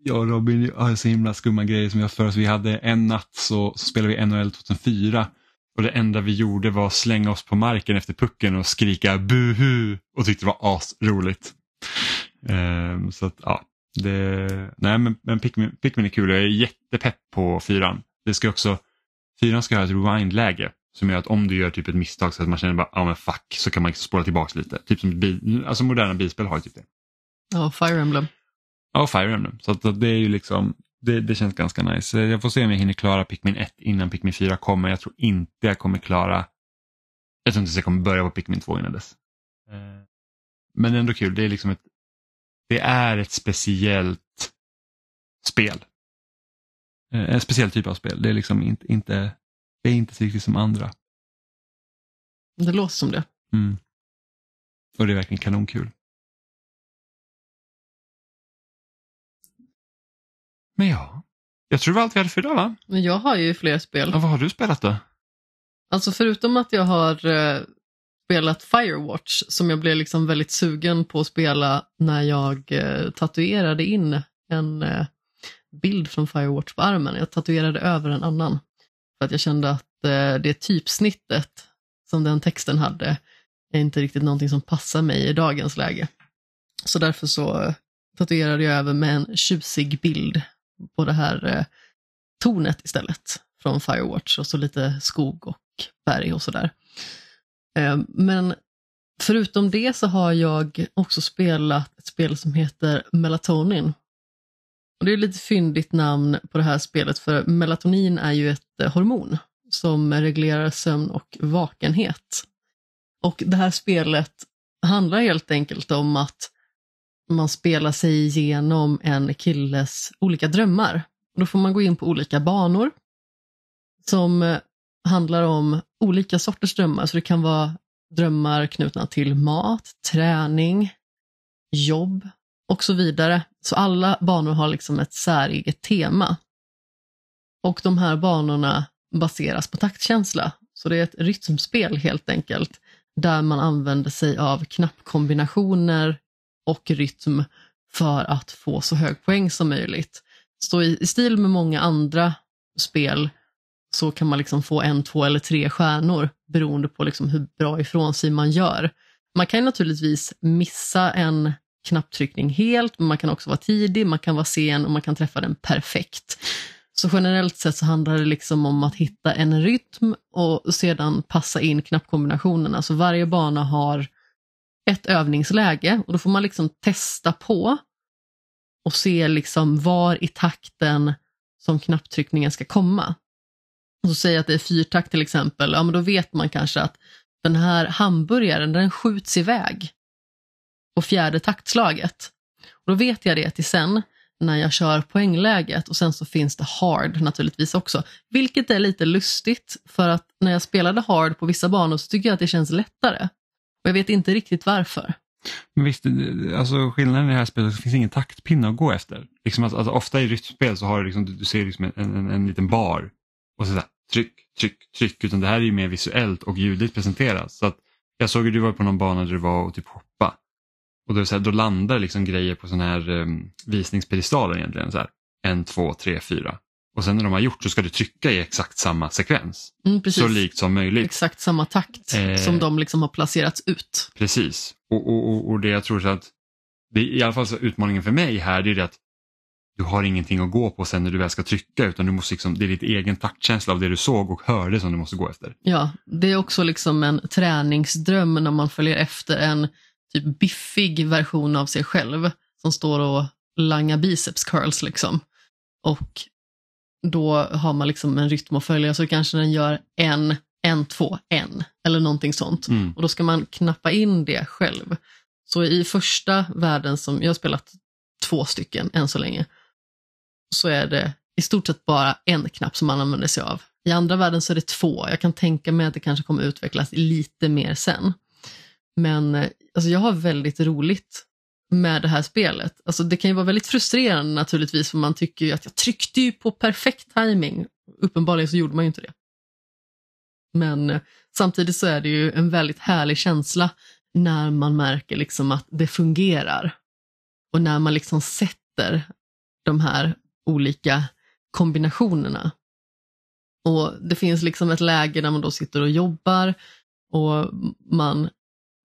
jag och Robin har så himla skumma grejer som jag för oss. Vi hade en natt så, så spelade vi NHL 2004 och det enda vi gjorde var att slänga oss på marken efter pucken och skrika buhu och tyckte det var asroligt. Um, så att ja, det, nej men, men Pikmin, Pikmin är kul och jag är jättepepp på fyran. Det ska också, fyran ska ha ett rewind-läge som gör att om du gör typ ett misstag så att man känner bara, ja men fuck, så kan man liksom spåra tillbaka lite. Typ som bil, alltså moderna bilspel har ju typ det. Ja, Fire Emblem. Ja, Fire Emblem. Så att det är ju liksom, det, det känns ganska nice. Jag får se om jag hinner klara Pikmin 1 innan Pikmin 4 kommer. Jag tror inte jag kommer klara, jag tror inte jag kommer börja på Pikmin 2 innan dess. Eh, men ändå kul, det är liksom ett, det är ett speciellt spel. Eh, en speciell typ av spel, det är liksom inte, inte, det är inte riktigt som andra. Det låter som det. Mm. Och det är verkligen kanonkul. Men ja, jag tror det var allt vi hade för idag va? Men jag har ju fler spel. Ja, vad har du spelat då? Alltså förutom att jag har uh, spelat Firewatch som jag blev liksom väldigt sugen på att spela när jag uh, tatuerade in en uh, bild från Firewatch på armen. Jag tatuerade över en annan. För att jag kände att eh, det typsnittet som den texten hade är inte riktigt någonting som passar mig i dagens läge. Så därför så tatuerade jag över med en tjusig bild på det här eh, tornet istället från Firewatch och så lite skog och berg och sådär. Eh, men förutom det så har jag också spelat ett spel som heter Melatonin. Och det är ett lite fyndigt namn på det här spelet för melatonin är ju ett eh, hormon som reglerar sömn och vakenhet. Och det här spelet handlar helt enkelt om att man spelar sig igenom en killes olika drömmar. Då får man gå in på olika banor som eh, handlar om olika sorters drömmar. Så det kan vara drömmar knutna till mat, träning, jobb och så vidare. Så alla banor har liksom ett säreget tema. Och de här banorna baseras på taktkänsla. Så det är ett rytmspel helt enkelt, där man använder sig av knappkombinationer och rytm för att få så hög poäng som möjligt. Så i, stil med många andra spel så kan man liksom få en, två eller tre stjärnor beroende på liksom hur bra ifrån sig man gör. Man kan naturligtvis missa en knapptryckning helt, men man kan också vara tidig, man kan vara sen och man kan träffa den perfekt. Så generellt sett så handlar det liksom om att hitta en rytm och sedan passa in knappkombinationerna. Så varje bana har ett övningsläge och då får man liksom testa på och se liksom var i takten som knapptryckningen ska komma. Och så säger att det är fyrtakt till exempel, ja men då vet man kanske att den här hamburgaren den skjuts iväg på fjärde taktslaget. Och då vet jag det till sen när jag kör poängläget och sen så finns det hard naturligtvis också. Vilket är lite lustigt för att när jag spelade hard på vissa banor så tycker jag att det känns lättare. Och jag vet inte riktigt varför. Men visst, alltså skillnaden i det här spelet är att det finns ingen taktpinne att gå efter. Liksom alltså, alltså, ofta i rytmspel så har du, liksom, du ser liksom en, en, en liten bar och så, där, tryck, tryck, tryck. Utan det här är ju mer visuellt och ljudligt presenterat. Så att jag såg att du var på någon bana där du var och typ. Och då, så här, då landar liksom grejer på sådana här um, visningspedestaler egentligen. Så här, en, två, tre, fyra. Och sen när de har gjort så ska du trycka i exakt samma sekvens. Mm, så likt som möjligt. Exakt samma takt Eh. som de liksom har placerats ut. Precis. Och, och, och, och det jag tror så att, det, i alla fall så utmaningen för mig här det är det att du har ingenting att gå på sen när du väl ska trycka utan du måste liksom, det är ditt egen taktkänsla av det du såg och hörde som du måste gå efter. Ja, det är också liksom en träningsdröm när man följer efter en typ biffig version av sig själv som står och langar biceps curls liksom. Och då har man liksom en rytm att följa så kanske den gör en, en, två, en eller någonting sånt. Mm. Och då ska man knappa in det själv. Så i första världen som jag har spelat två stycken än så länge, så är det i stort sett bara en knapp som man använder sig av. I andra världen så är det två. Jag kan tänka mig att det kanske kommer utvecklas lite mer sen. Men eh, alltså, jag har väldigt roligt med det här spelet. Alltså, det kan ju vara väldigt frustrerande naturligtvis för man tycker ju att jag tryckte ju på perfekt timing. Uppenbarligen så gjorde man ju inte det. Men eh, samtidigt så är det ju en väldigt härlig känsla när man märker liksom att det fungerar. Och när man liksom sätter de här olika kombinationerna. Och Det finns liksom ett läge där man då sitter och jobbar och man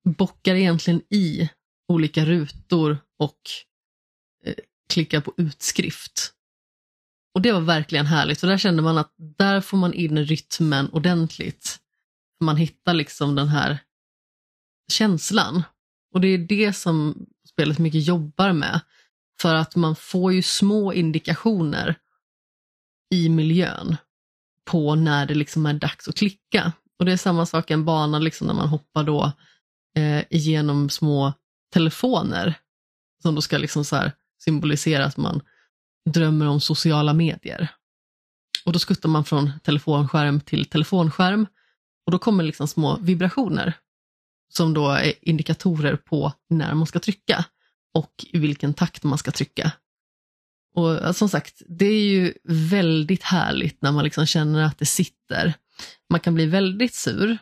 bockar egentligen i olika rutor och eh, klickar på utskrift. Och det var verkligen härligt, för där kände man att där får man in rytmen ordentligt. Man hittar liksom den här känslan. Och det är det som spelet mycket jobbar med. För att man får ju små indikationer i miljön på när det liksom är dags att klicka. Och det är samma sak i en bana liksom när man hoppar då eh, genom små telefoner som då ska liksom så här symbolisera att man drömmer om sociala medier. Och då skuttar man från telefonskärm till telefonskärm och då kommer liksom små vibrationer som då är indikatorer på när man ska trycka och i vilken takt man ska trycka. Och som sagt, det är ju väldigt härligt när man liksom känner att det sitter. Man kan bli väldigt sur.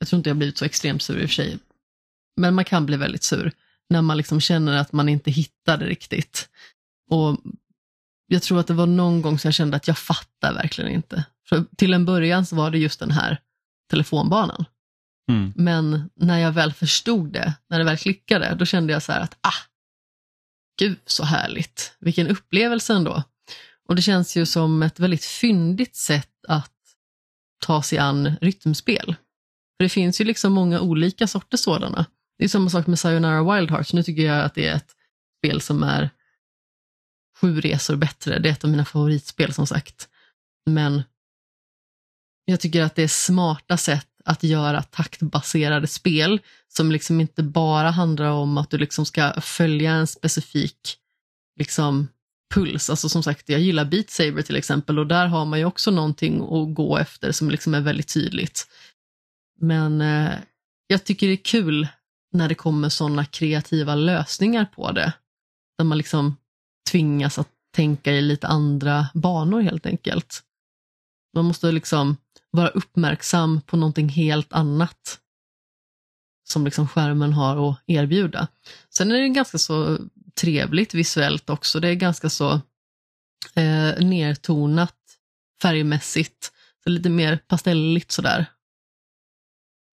Jag tror inte jag blivit så extremt sur i och för sig. Men man kan bli väldigt sur när man liksom känner att man inte hittar det riktigt. Och jag tror att det var någon gång som jag kände att jag fattar verkligen inte. För till en början så var det just den här telefonbanan. Mm. Men när jag väl förstod det, när det väl klickade, då kände jag så här att ah, gud så härligt. Vilken upplevelse ändå. Och det känns ju som ett väldigt fyndigt sätt att ta sig an rytmspel. För det finns ju liksom många olika sorters sådana. Det är samma sak med Sayonara Wild Hearts. Nu tycker jag att det är ett spel som är sju resor bättre. Det är ett av mina favoritspel som sagt. Men jag tycker att det är smarta sätt att göra taktbaserade spel som liksom inte bara handlar om att du liksom ska följa en specifik liksom, puls. Alltså som sagt, jag gillar Beat Saber till exempel och där har man ju också någonting att gå efter som liksom är väldigt tydligt. Men eh, jag tycker det är kul när det kommer sådana kreativa lösningar på det. Där man liksom tvingas att tänka i lite andra banor helt enkelt. Man måste liksom vara uppmärksam på någonting helt annat som liksom skärmen har att erbjuda. Sen är det ganska så trevligt visuellt också. Det är ganska så eh, nertonat färgmässigt. Så lite mer pastelligt sådär.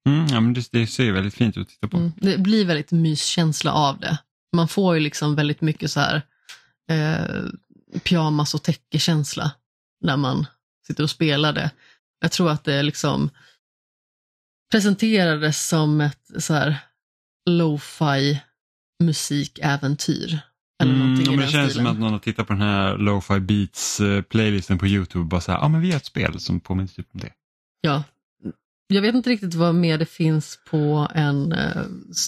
Mm, ja, men det, det ser väldigt fint ut att titta på. Mm, det blir väldigt myskänsla av det. Man får ju liksom väldigt mycket så här eh, pyjamas och täckekänsla när man sitter och spelar det. Jag tror att det liksom presenterades som ett så här lo-fi musikäventyr. Eller mm, ja, men det känns stilen. som att någon har tittat på den här lo-fi beats eh, playlisten på Youtube och bara så här, ja ah, men vi har ett spel som påminner typ om det. Ja, jag vet inte riktigt vad mer det finns på en eh,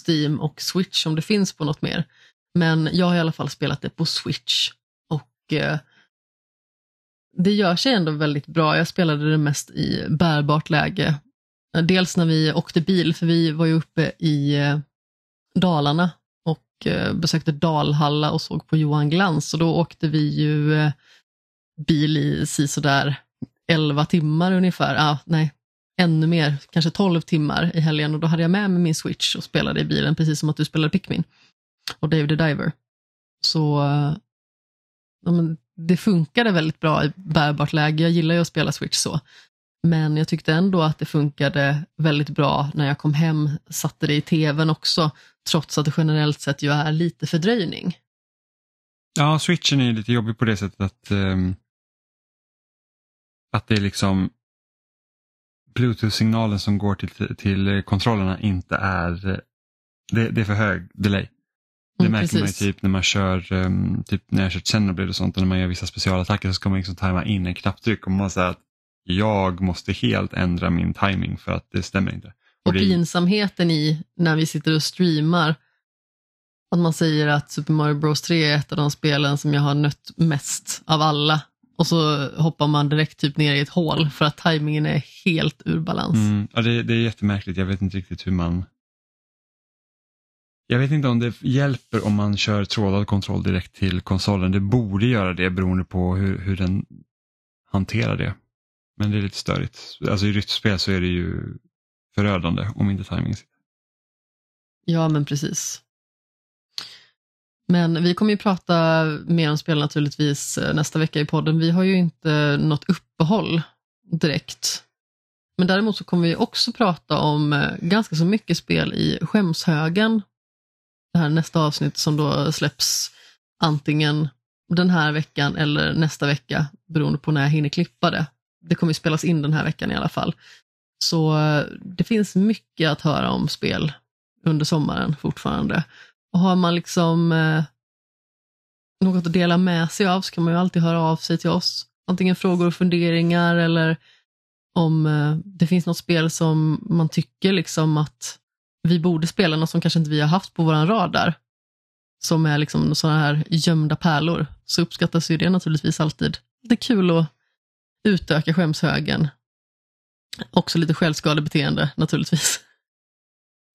Steam och Switch, om det finns på något mer. Men jag har i alla fall spelat det på Switch och eh, det gör sig ändå väldigt bra. Jag spelade det mest i bärbart läge. Dels när vi åkte bil, för vi var ju uppe i eh, Dalarna och besökte Dalhalla och såg på Johan Glans och då åkte vi ju bil i sisådär 11 timmar ungefär. Ah, nej, ännu mer, kanske 12 timmar i helgen och då hade jag med mig min switch och spelade i bilen precis som att du spelade Pikmin och Dave the Diver. Så eh, ja, men det funkade väldigt bra i bärbart läge. Jag gillar ju att spela switch så. Men jag tyckte ändå att det funkade väldigt bra när jag kom hem, satte det i tvn också, trots att det generellt sett ju är lite fördröjning. Ja, switchen är lite jobbig på det sättet att, um, att det är liksom Bluetooth-signalen som går till, till kontrollerna inte är, det, det är för hög delay. Det mm, märker precis. man ju typ när man kör, um, typ när jag kört Xenoblade och sånt och när man gör vissa specialattacker så ska man liksom tajma in en knapptryck och man säger att jag måste helt ändra min timing för att det stämmer inte. Och, och pinsamheten i när vi sitter och streamar, att man säger att Super Mario Bros 3 är ett av de spelen som jag har nött mest av alla och så hoppar man direkt typ ner i ett hål för att tajmingen är helt ur balans. Mm, ja, det, det är jättemärkligt, jag vet inte riktigt hur man... Jag vet inte om det hjälper om man kör trådad kontroll direkt till konsolen. Det borde göra det beroende på hur, hur den hanterar det. Men det är lite störigt. Alltså i rytmspel så är det ju förödande om inte tajmingen sitter. Ja, men precis. Men vi kommer ju prata mer om spel naturligtvis eh, nästa vecka i podden. Vi har ju inte något uppehåll direkt. Men däremot så kommer vi också prata om eh, ganska så mycket spel i skämshögen. Det här nästa avsnitt som då släpps antingen den här veckan eller nästa vecka beroende på när jag hinner klippa det. Det kommer spelas in den här veckan i alla fall. Så eh, det finns mycket att höra om spel under sommaren fortfarande. Och har man liksom eh, något att dela med sig av så kan man ju alltid höra av sig till oss. Antingen frågor och funderingar eller om eh, det finns något spel som man tycker liksom att vi borde spela, något som kanske inte vi har haft på våran radar. Som är liksom sådana här gömda pärlor. Så uppskattas ju det naturligtvis alltid. Det är kul att utöka skämshögen. Också lite självskadebeteende naturligtvis.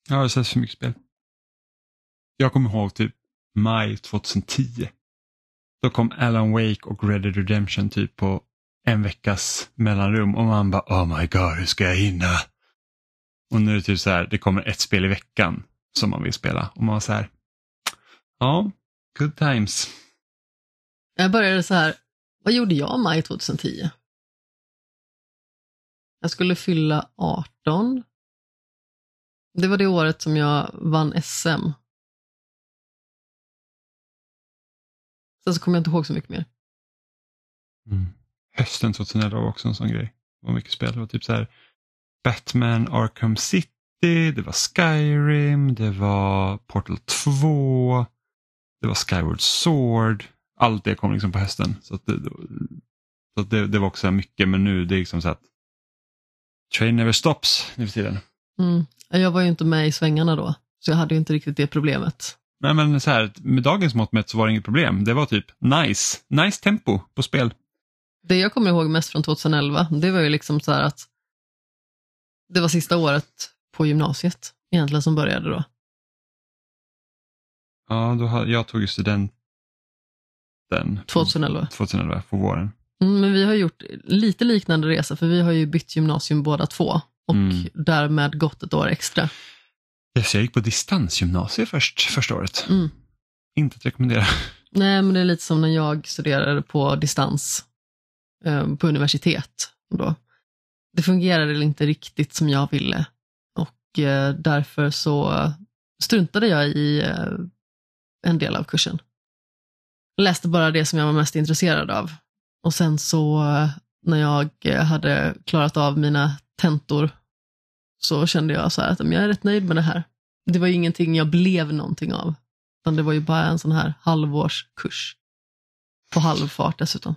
Ja, det har sett för mycket spel. Jag kommer ihåg typ maj 2010. Då kom Alan Wake och Red Dead Redemption typ på en veckas mellanrum och man bara oh my god hur ska jag hinna? Och nu är det typ så här, det kommer ett spel i veckan som man vill spela och man var så här, ja, good times. Jag började så här, vad gjorde jag maj 2010? Jag skulle fylla 18. Det var det året som jag vann SM Sen så kommer jag inte ihåg så mycket mer. Mm. Hösten 2011 var också en sån grej. Det var mycket spel. Det var typ så här Batman Arkham City, det var Skyrim, det var Portal 2, det var Skyward Sword. Allt det kom liksom på hösten. Så, det, så det, det, var också mycket, men nu det är liksom så att train never stops nu för tiden. Mm. Jag var ju inte med i svängarna då, så jag hade ju inte riktigt det problemet. Nej men så här, med dagens mått mätt så var det inget problem. Det var typ nice, nice tempo på spel. Det jag kommer ihåg mest från 2011, det var ju liksom så här att det var sista året på gymnasiet egentligen som började då. Ja, då har, jag tog ju studenten 2011. 2011 på våren. Mm, men vi har gjort lite liknande resa, för vi har ju bytt gymnasium båda två och Mm. därmed gått ett år extra. Yes, jag gick på distansgymnasiet först, första året. Mm. Inte att rekommendera. Nej, men det är lite som när jag studerade på distans eh, på universitet. Då. Det fungerade inte riktigt som jag ville och eh, därför så struntade jag i eh, en del av kursen. Läste bara det som jag var mest intresserad av. Och sen så eh, när jag eh, hade klarat av mina tentor så kände jag så här att jag är rätt nöjd med det här. Det var ju ingenting jag blev någonting av. Utan det var ju bara en sån här halvårskurs. På halvfart dessutom.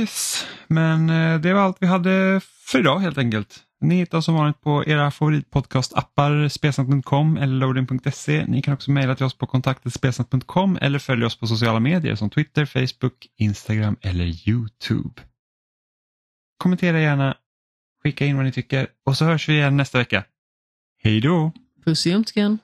Yes, men eh, det var allt vi hade för idag helt enkelt. Ni hittar som vanligt på era favoritpodcastappar, spelsnack.com eller loading.se. Ni kan också mejla till oss på kontaktetspelsnack.com eller följa oss på sociala medier som Twitter, Facebook, Instagram eller Youtube. Kommentera gärna, skicka in vad ni tycker och så hörs vi igen nästa vecka. Hej då! Puss i ömskan.